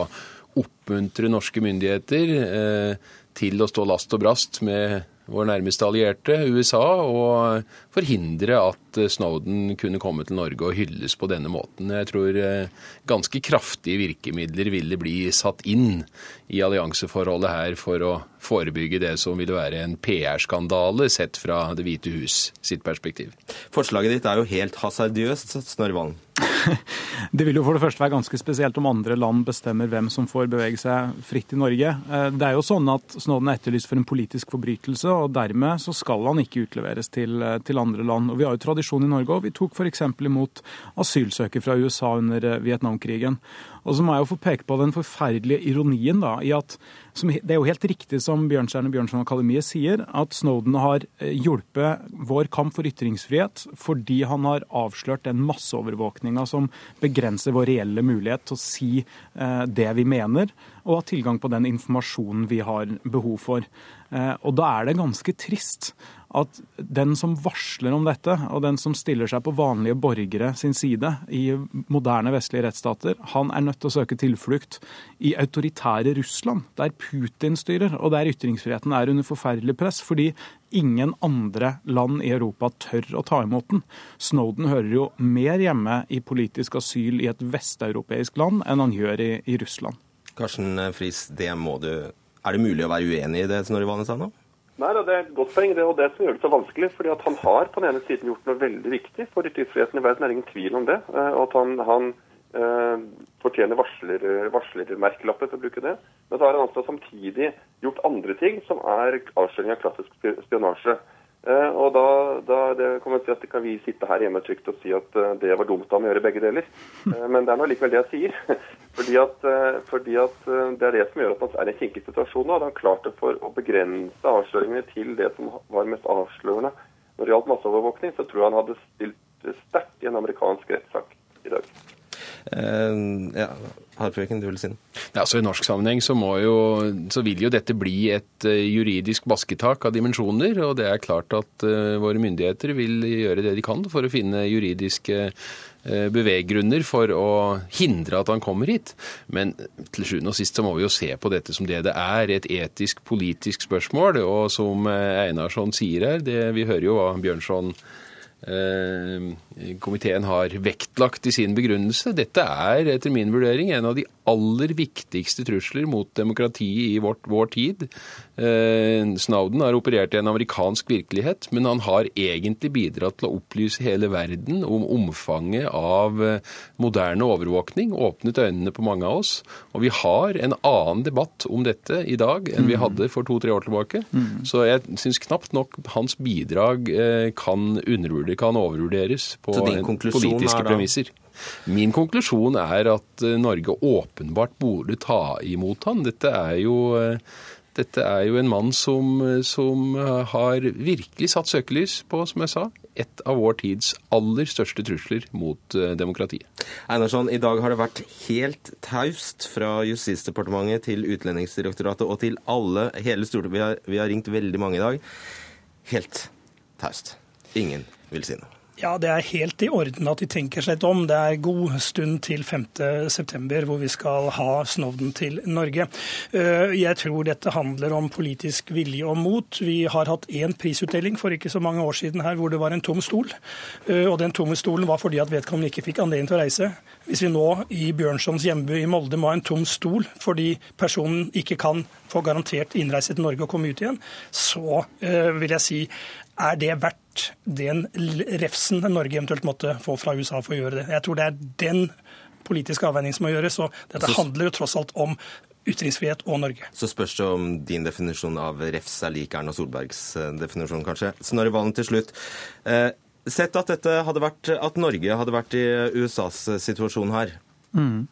H: oppmuntre norske myndigheter eh, til å stå last og brast med vår nærmeste allierte, USA, og forhindre at Snowden kunne komme til Norge og hylles på denne måten. Jeg tror eh, ganske kraftige virkemidler ville bli satt inn i allianseforholdet her for å forebygge det som ville være en PR-skandale sett fra Det hvite hus sitt perspektiv.
A: Forslaget ditt er jo helt hasardiøst, Snorre Valen.
N: Det vil jo for det første være ganske spesielt om andre land bestemmer hvem som får bevege seg fritt i Norge. Eh, det er jo sånn at Snowden er etterlyst for en politisk forbrytelse, og dermed så skal han ikke utleveres til, eh, til andre land. Og Vi har jo tradisjon i Norge, og vi tok f.eks. imot asylsøkere fra USA under eh, Vietnamkrigen. Og så må jeg jo få peke på den forferdelige ironien da, i at det er jo helt riktig som Bjørnstjerne Bjørnson Akademiet sier, at Snowden har eh, hjulpet vår kamp for ytringsfrihet fordi han har avslørt den masseovervåkninga som begrenser vår reelle mulighet til å si eh, det vi mener, og ha tilgang på den informasjonen vi har behov for. Eh, og da er det ganske trist at den som varsler om dette, og den som stiller seg på vanlige borgere sin side i moderne vestlige rettsstater, han er nødt til å søke tilflukt i autoritære Russland, der Putin styrer, og der ytringsfriheten er under forferdelig press. fordi ingen andre land i Europa tør å ta imot den. Snowden hører jo mer hjemme i politisk asyl i et vesteuropeisk land enn han gjør i, i Russland.
A: Karsten Friis, det må du Er det mulig å være uenig i det Snorre nå?
O: Nei, Det er et godt poeng, det, og det som gjør det så vanskelig. fordi at Han har på den ene siden gjort noe veldig viktig for ytringsfriheten i verden, det er ingen tvil om det. Eh, og at han, han eh, fortjener varsler, varslermerkelapper, for å bruke det. Men så har han altså samtidig gjort andre ting som er avsløring av klassisk spionasje. Eh, og da, da det kan man si at kan vi sitte her hjemme trygt og si at eh, det var dumt av å gjøre begge deler. Eh, men det er nå likevel det jeg sier. Fordi at, fordi at, det er det som gjør at man er i en kinkig situasjon nå. Hadde han klart det for å begrense avsløringene til det som var mest avslørende når det gjaldt masseovervåkning, så tror jeg han hadde stilt sterkt i en amerikansk rettssak i dag.
A: Uh, ja, Harpøken, du vil si noe?
H: Ja, så I norsk sammenheng så, jo, så, vil jo dette bli et uh, juridisk basketak av dimensjoner. Og det er klart at uh, våre myndigheter vil gjøre det de kan for å finne juridiske beveggrunner for å hindre at han kommer hit. Men til sjuende og sist så må vi jo se på dette som det det er, et etisk, politisk spørsmål. Og som Einarsson sier her, det, vi hører jo hva Bjørnson Eh, komiteen har vektlagt i sin begrunnelse. Dette er etter min vurdering en av de aller viktigste trusler mot demokratiet i vårt, vår tid. Eh, Snowden har operert i en amerikansk virkelighet, men han har egentlig bidratt til å opplyse hele verden om omfanget av eh, moderne overvåkning, åpnet øynene på mange av oss. Og vi har en annen debatt om dette i dag enn vi mm. hadde for to-tre år tilbake. Mm. Så jeg syns knapt nok hans bidrag kan undervurderes kan overvurderes på politiske premisser. Min konklusjon er at eh, Norge åpenbart burde ta imot han. Dette er jo, eh, dette er jo en mann som, eh, som, har virkelig satt søkelys på, som jeg sa, et av vår tids aller største trusler mot demokratiet.
A: Einarsson, i dag har det vært helt taust fra Justisdepartementet til Utlendingsdirektoratet og til alle, hele Stortinget. Vi vi har ringt veldig mange i dag. Helt taust. Ingen vil si noe.
P: Ja, det er helt i orden at de tenker seg litt om. Det er god stund til 5.9, hvor vi skal ha Snowden til Norge. Eh, jeg tror dette handler om politisk vilje og mot. Vi har hatt én prisutdeling for ikke så mange år siden her hvor det var en tom stol. Eh, og den tomme stolen var fordi at vedkommende ikke fikk anledning til å reise. Hvis vi nå i Bjørnsons hjemby i Molde må ha en tom stol fordi personen ikke kan få garantert innreise til Norge og komme ut igjen, så eh, vil jeg si er det verdt den refsen Norge eventuelt måtte få fra USA for å gjøre det? Jeg tror det er den politiske avveining som må gjøres. og Dette handler jo tross alt om ytringsfrihet og Norge.
A: Så spørs det om din definisjon av refs er lik Erna Solbergs eh, definisjon, kanskje. Snorre Valen til slutt. Eh, sett at, dette hadde vært, at Norge hadde vært i USAs situasjon her.
N: Mm.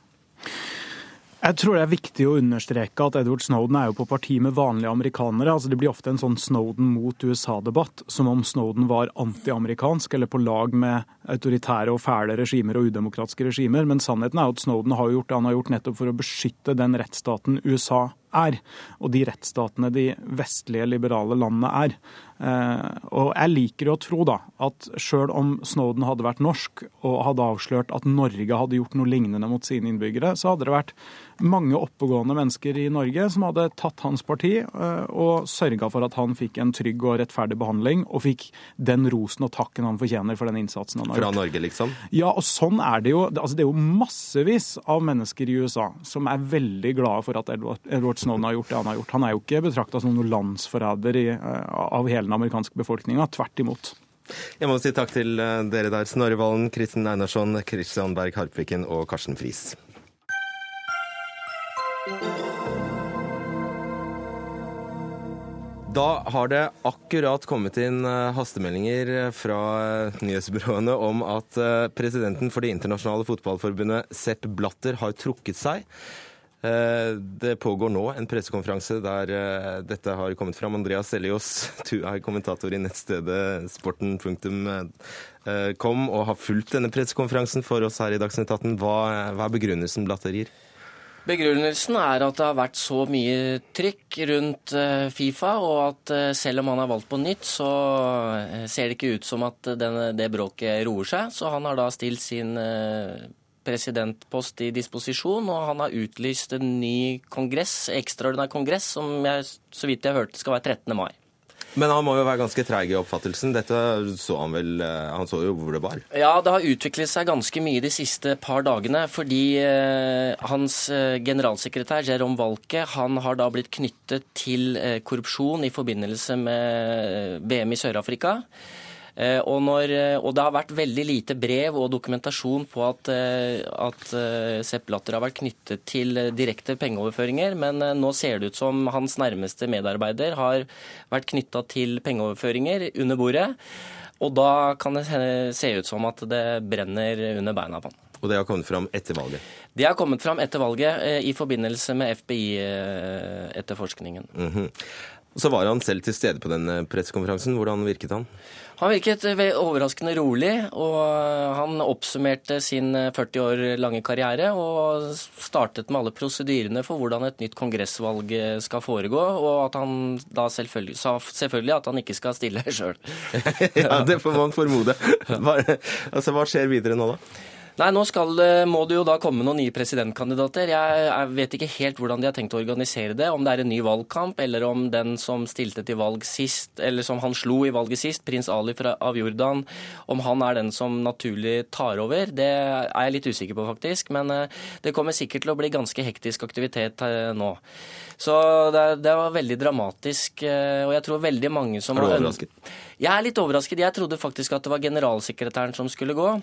N: Jeg tror det er viktig å understreke at Edward Snowden er jo på parti med vanlige amerikanere. Altså Det blir ofte en sånn Snowden mot USA-debatt, som om Snowden var antiamerikansk eller på lag med autoritære og fæle regimer og udemokratiske regimer. Men sannheten er jo at Snowden har gjort det han har gjort nettopp for å beskytte den rettsstaten USA er, og de rettsstatene de vestlige, liberale landene er. Eh, og jeg liker jo å tro da, at sjøl om Snowden hadde vært norsk og hadde avslørt at Norge hadde gjort noe lignende mot sine innbyggere, så hadde det vært mange oppegående mennesker i Norge som hadde tatt hans parti eh, og sørga for at han fikk en trygg og rettferdig behandling, og fikk den rosen og takken han fortjener for den innsatsen han har gjort. Fra.
A: Norge, liksom?
N: Ja, og sånn er det jo. Altså, det er jo massevis av mennesker i USA som er veldig glade for at Edward, Edward Snowden har gjort det han har gjort. Han er jo ikke betrakta som noen landsforræder eh, av hele den amerikanske befolkninga. Tvert imot.
A: Jeg må si takk til eh, dere der. Snorre Valen, Kristin Einarsson, Kristian Berg Harpviken og Karsten Friis. Da har det akkurat kommet inn eh, hastemeldinger fra nyhetsbyråene om at presidenten for Det internasjonale fotballforbundet, Sepp Blatter, har trukket seg. Eh, Det pågår nå en pressekonferanse der eh, dette har kommet fram. Andreas Elios, du er kommentator i nettstedet sporten.com og har fulgt denne pressekonferansen for oss her i Dagsnytt 18. Hva, hva er begrunnelsen Blatter gir?
Q: Begrunnelsen er at det har vært så mye trykk rundt eh, Fifa, og at eh, selv om han er valgt på nytt, så eh, ser det ikke ut som at denne, det bråket roer seg. Så han har da stilt sin eh, presidentpost i disposisjon, og han har utlyst en ny kongress, ekstraordinær kongress, som jeg, så vidt jeg hørte skal være 13. mai.
A: Men han må jo være ganske treig i oppfattelsen. Dette så han vel eh, Han så jo hvor det bar.
Q: Ja, det har utviklet seg ganske mye de siste par dagene. Fordi eh, hans eh, generalsekretær Jerome Walke han har da blitt knyttet til korrupsjon i forbindelse med VM i Sør-Afrika. Eh, og, når, eh, og det har vært veldig lite brev og dokumentasjon på at, eh, at Sepp Latter har vært knyttet til direkte pengeoverføringer, men nå ser det ut som hans nærmeste medarbeider har vært knytta til pengeoverføringer under bordet. Og da kan det se ut som at det brenner under beina på han.
A: Og det har kommet fram etter valget.
Q: Det har kommet fram etter valget i forbindelse med FBI-etterforskningen.
A: Mhm. Så var han selv til stede på den pressekonferansen. Hvordan virket han?
Q: Han virket eh, overraskende rolig, og eh, han oppsummerte sin eh, 40 år lange karriere og startet med alle prosedyrene for hvordan et nytt kongressvalg eh, skal foregå, og at han da selvfølgelig sa selvfølgelig at han ikke skal stille sjøl.
A: ja, det får man formode. Hva, altså, hva skjer videre nå, da?
Q: Nei, nå skal, må det jo da komme noen nye presidentkandidater. Jeg, jeg vet ikke helt hvordan de har tenkt å organisere det. Om det er en ny valgkamp, eller om den som stilte til valg sist, eller som han slo i valget sist, prins Ali fra, av Jordan, om han er den som naturlig tar over. Det er jeg litt usikker på, faktisk. Men eh, det kommer sikkert til å bli ganske hektisk aktivitet eh, nå. Så det, det var veldig dramatisk, eh, og jeg tror veldig mange som
A: Er du overrasket?
Q: Jeg er litt overrasket. Jeg trodde faktisk at det var generalsekretæren som skulle gå.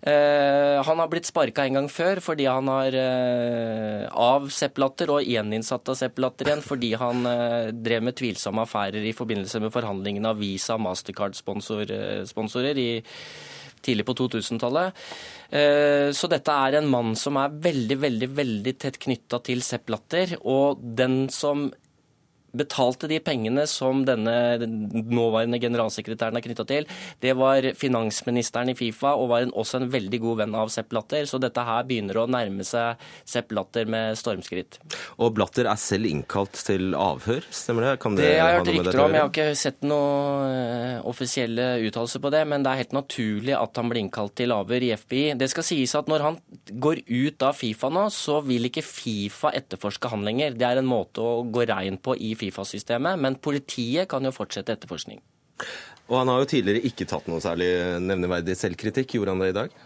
Q: Eh, han har blitt sparka en gang før fordi han har eh, av Sepp Latter og gjeninnsatt av Sepp Latter igjen fordi han eh, drev med tvilsomme affærer i forbindelse med forhandlingene av Visa Mastercard-sponsorer tidlig på 2000-tallet. Eh, Så dette er en mann som er veldig, veldig, veldig tett knytta til Sepp Latter. og den som betalte de pengene som denne nåværende generalsekretæren er knytta til, det var finansministeren i Fifa og var en, også en veldig god venn av Sepp Blatter. Så dette her begynner å nærme seg Sepp Blatter med stormskritt.
A: Og Blatter er selv innkalt til avhør, stemmer det? Kan
Q: det, det har jeg hørt rykter om. Jeg har ikke sett noen eh, offisielle uttalelser på det, men det er helt naturlig at han blir innkalt til avhør i FBI. Det skal sies at når han går ut av Fifa nå, så vil ikke Fifa etterforske han lenger. Det er en måte å gå rein på i Fifa-systemet, men politiet kan jo fortsette etterforskning.
A: Og han har jo tidligere ikke tatt noe særlig nevneverdig selvkritikk. Gjorde han det i dag?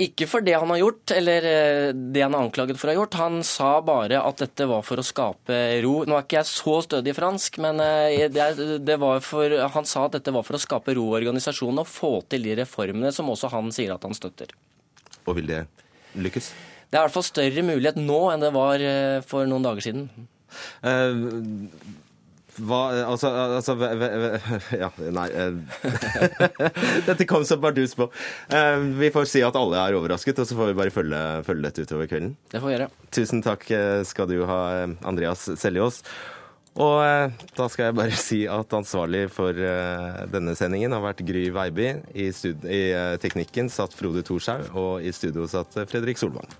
Q: Ikke for det han har gjort, eller eh, det han er anklaget for å ha gjort. Han sa bare at dette var for å skape ro. Nå er ikke jeg så stødig i fransk, men eh, det, var for, han sa at dette var for å skape ro i organisasjonen og få til de reformene som også han sier at han støtter.
A: Og vil det lykkes?
Q: Det er i hvert fall større mulighet nå enn det var eh, for noen dager siden.
A: Eh, hva Altså, altså ve- ve- ve- Ja, nei eh, Dette kom som bardus på. Eh, vi får si at alle er overrasket, og så får vi bare følge, følge dette utover kvelden.
Q: Det får vi gjøre.
A: Tusen takk skal du ha, Andreas Seljås. Og da skal jeg bare si at ansvarlig for denne sendingen har vært Gry Veiby. I, I teknikken satt Frode Thorshaug, og i studio satt Fredrik Solvang.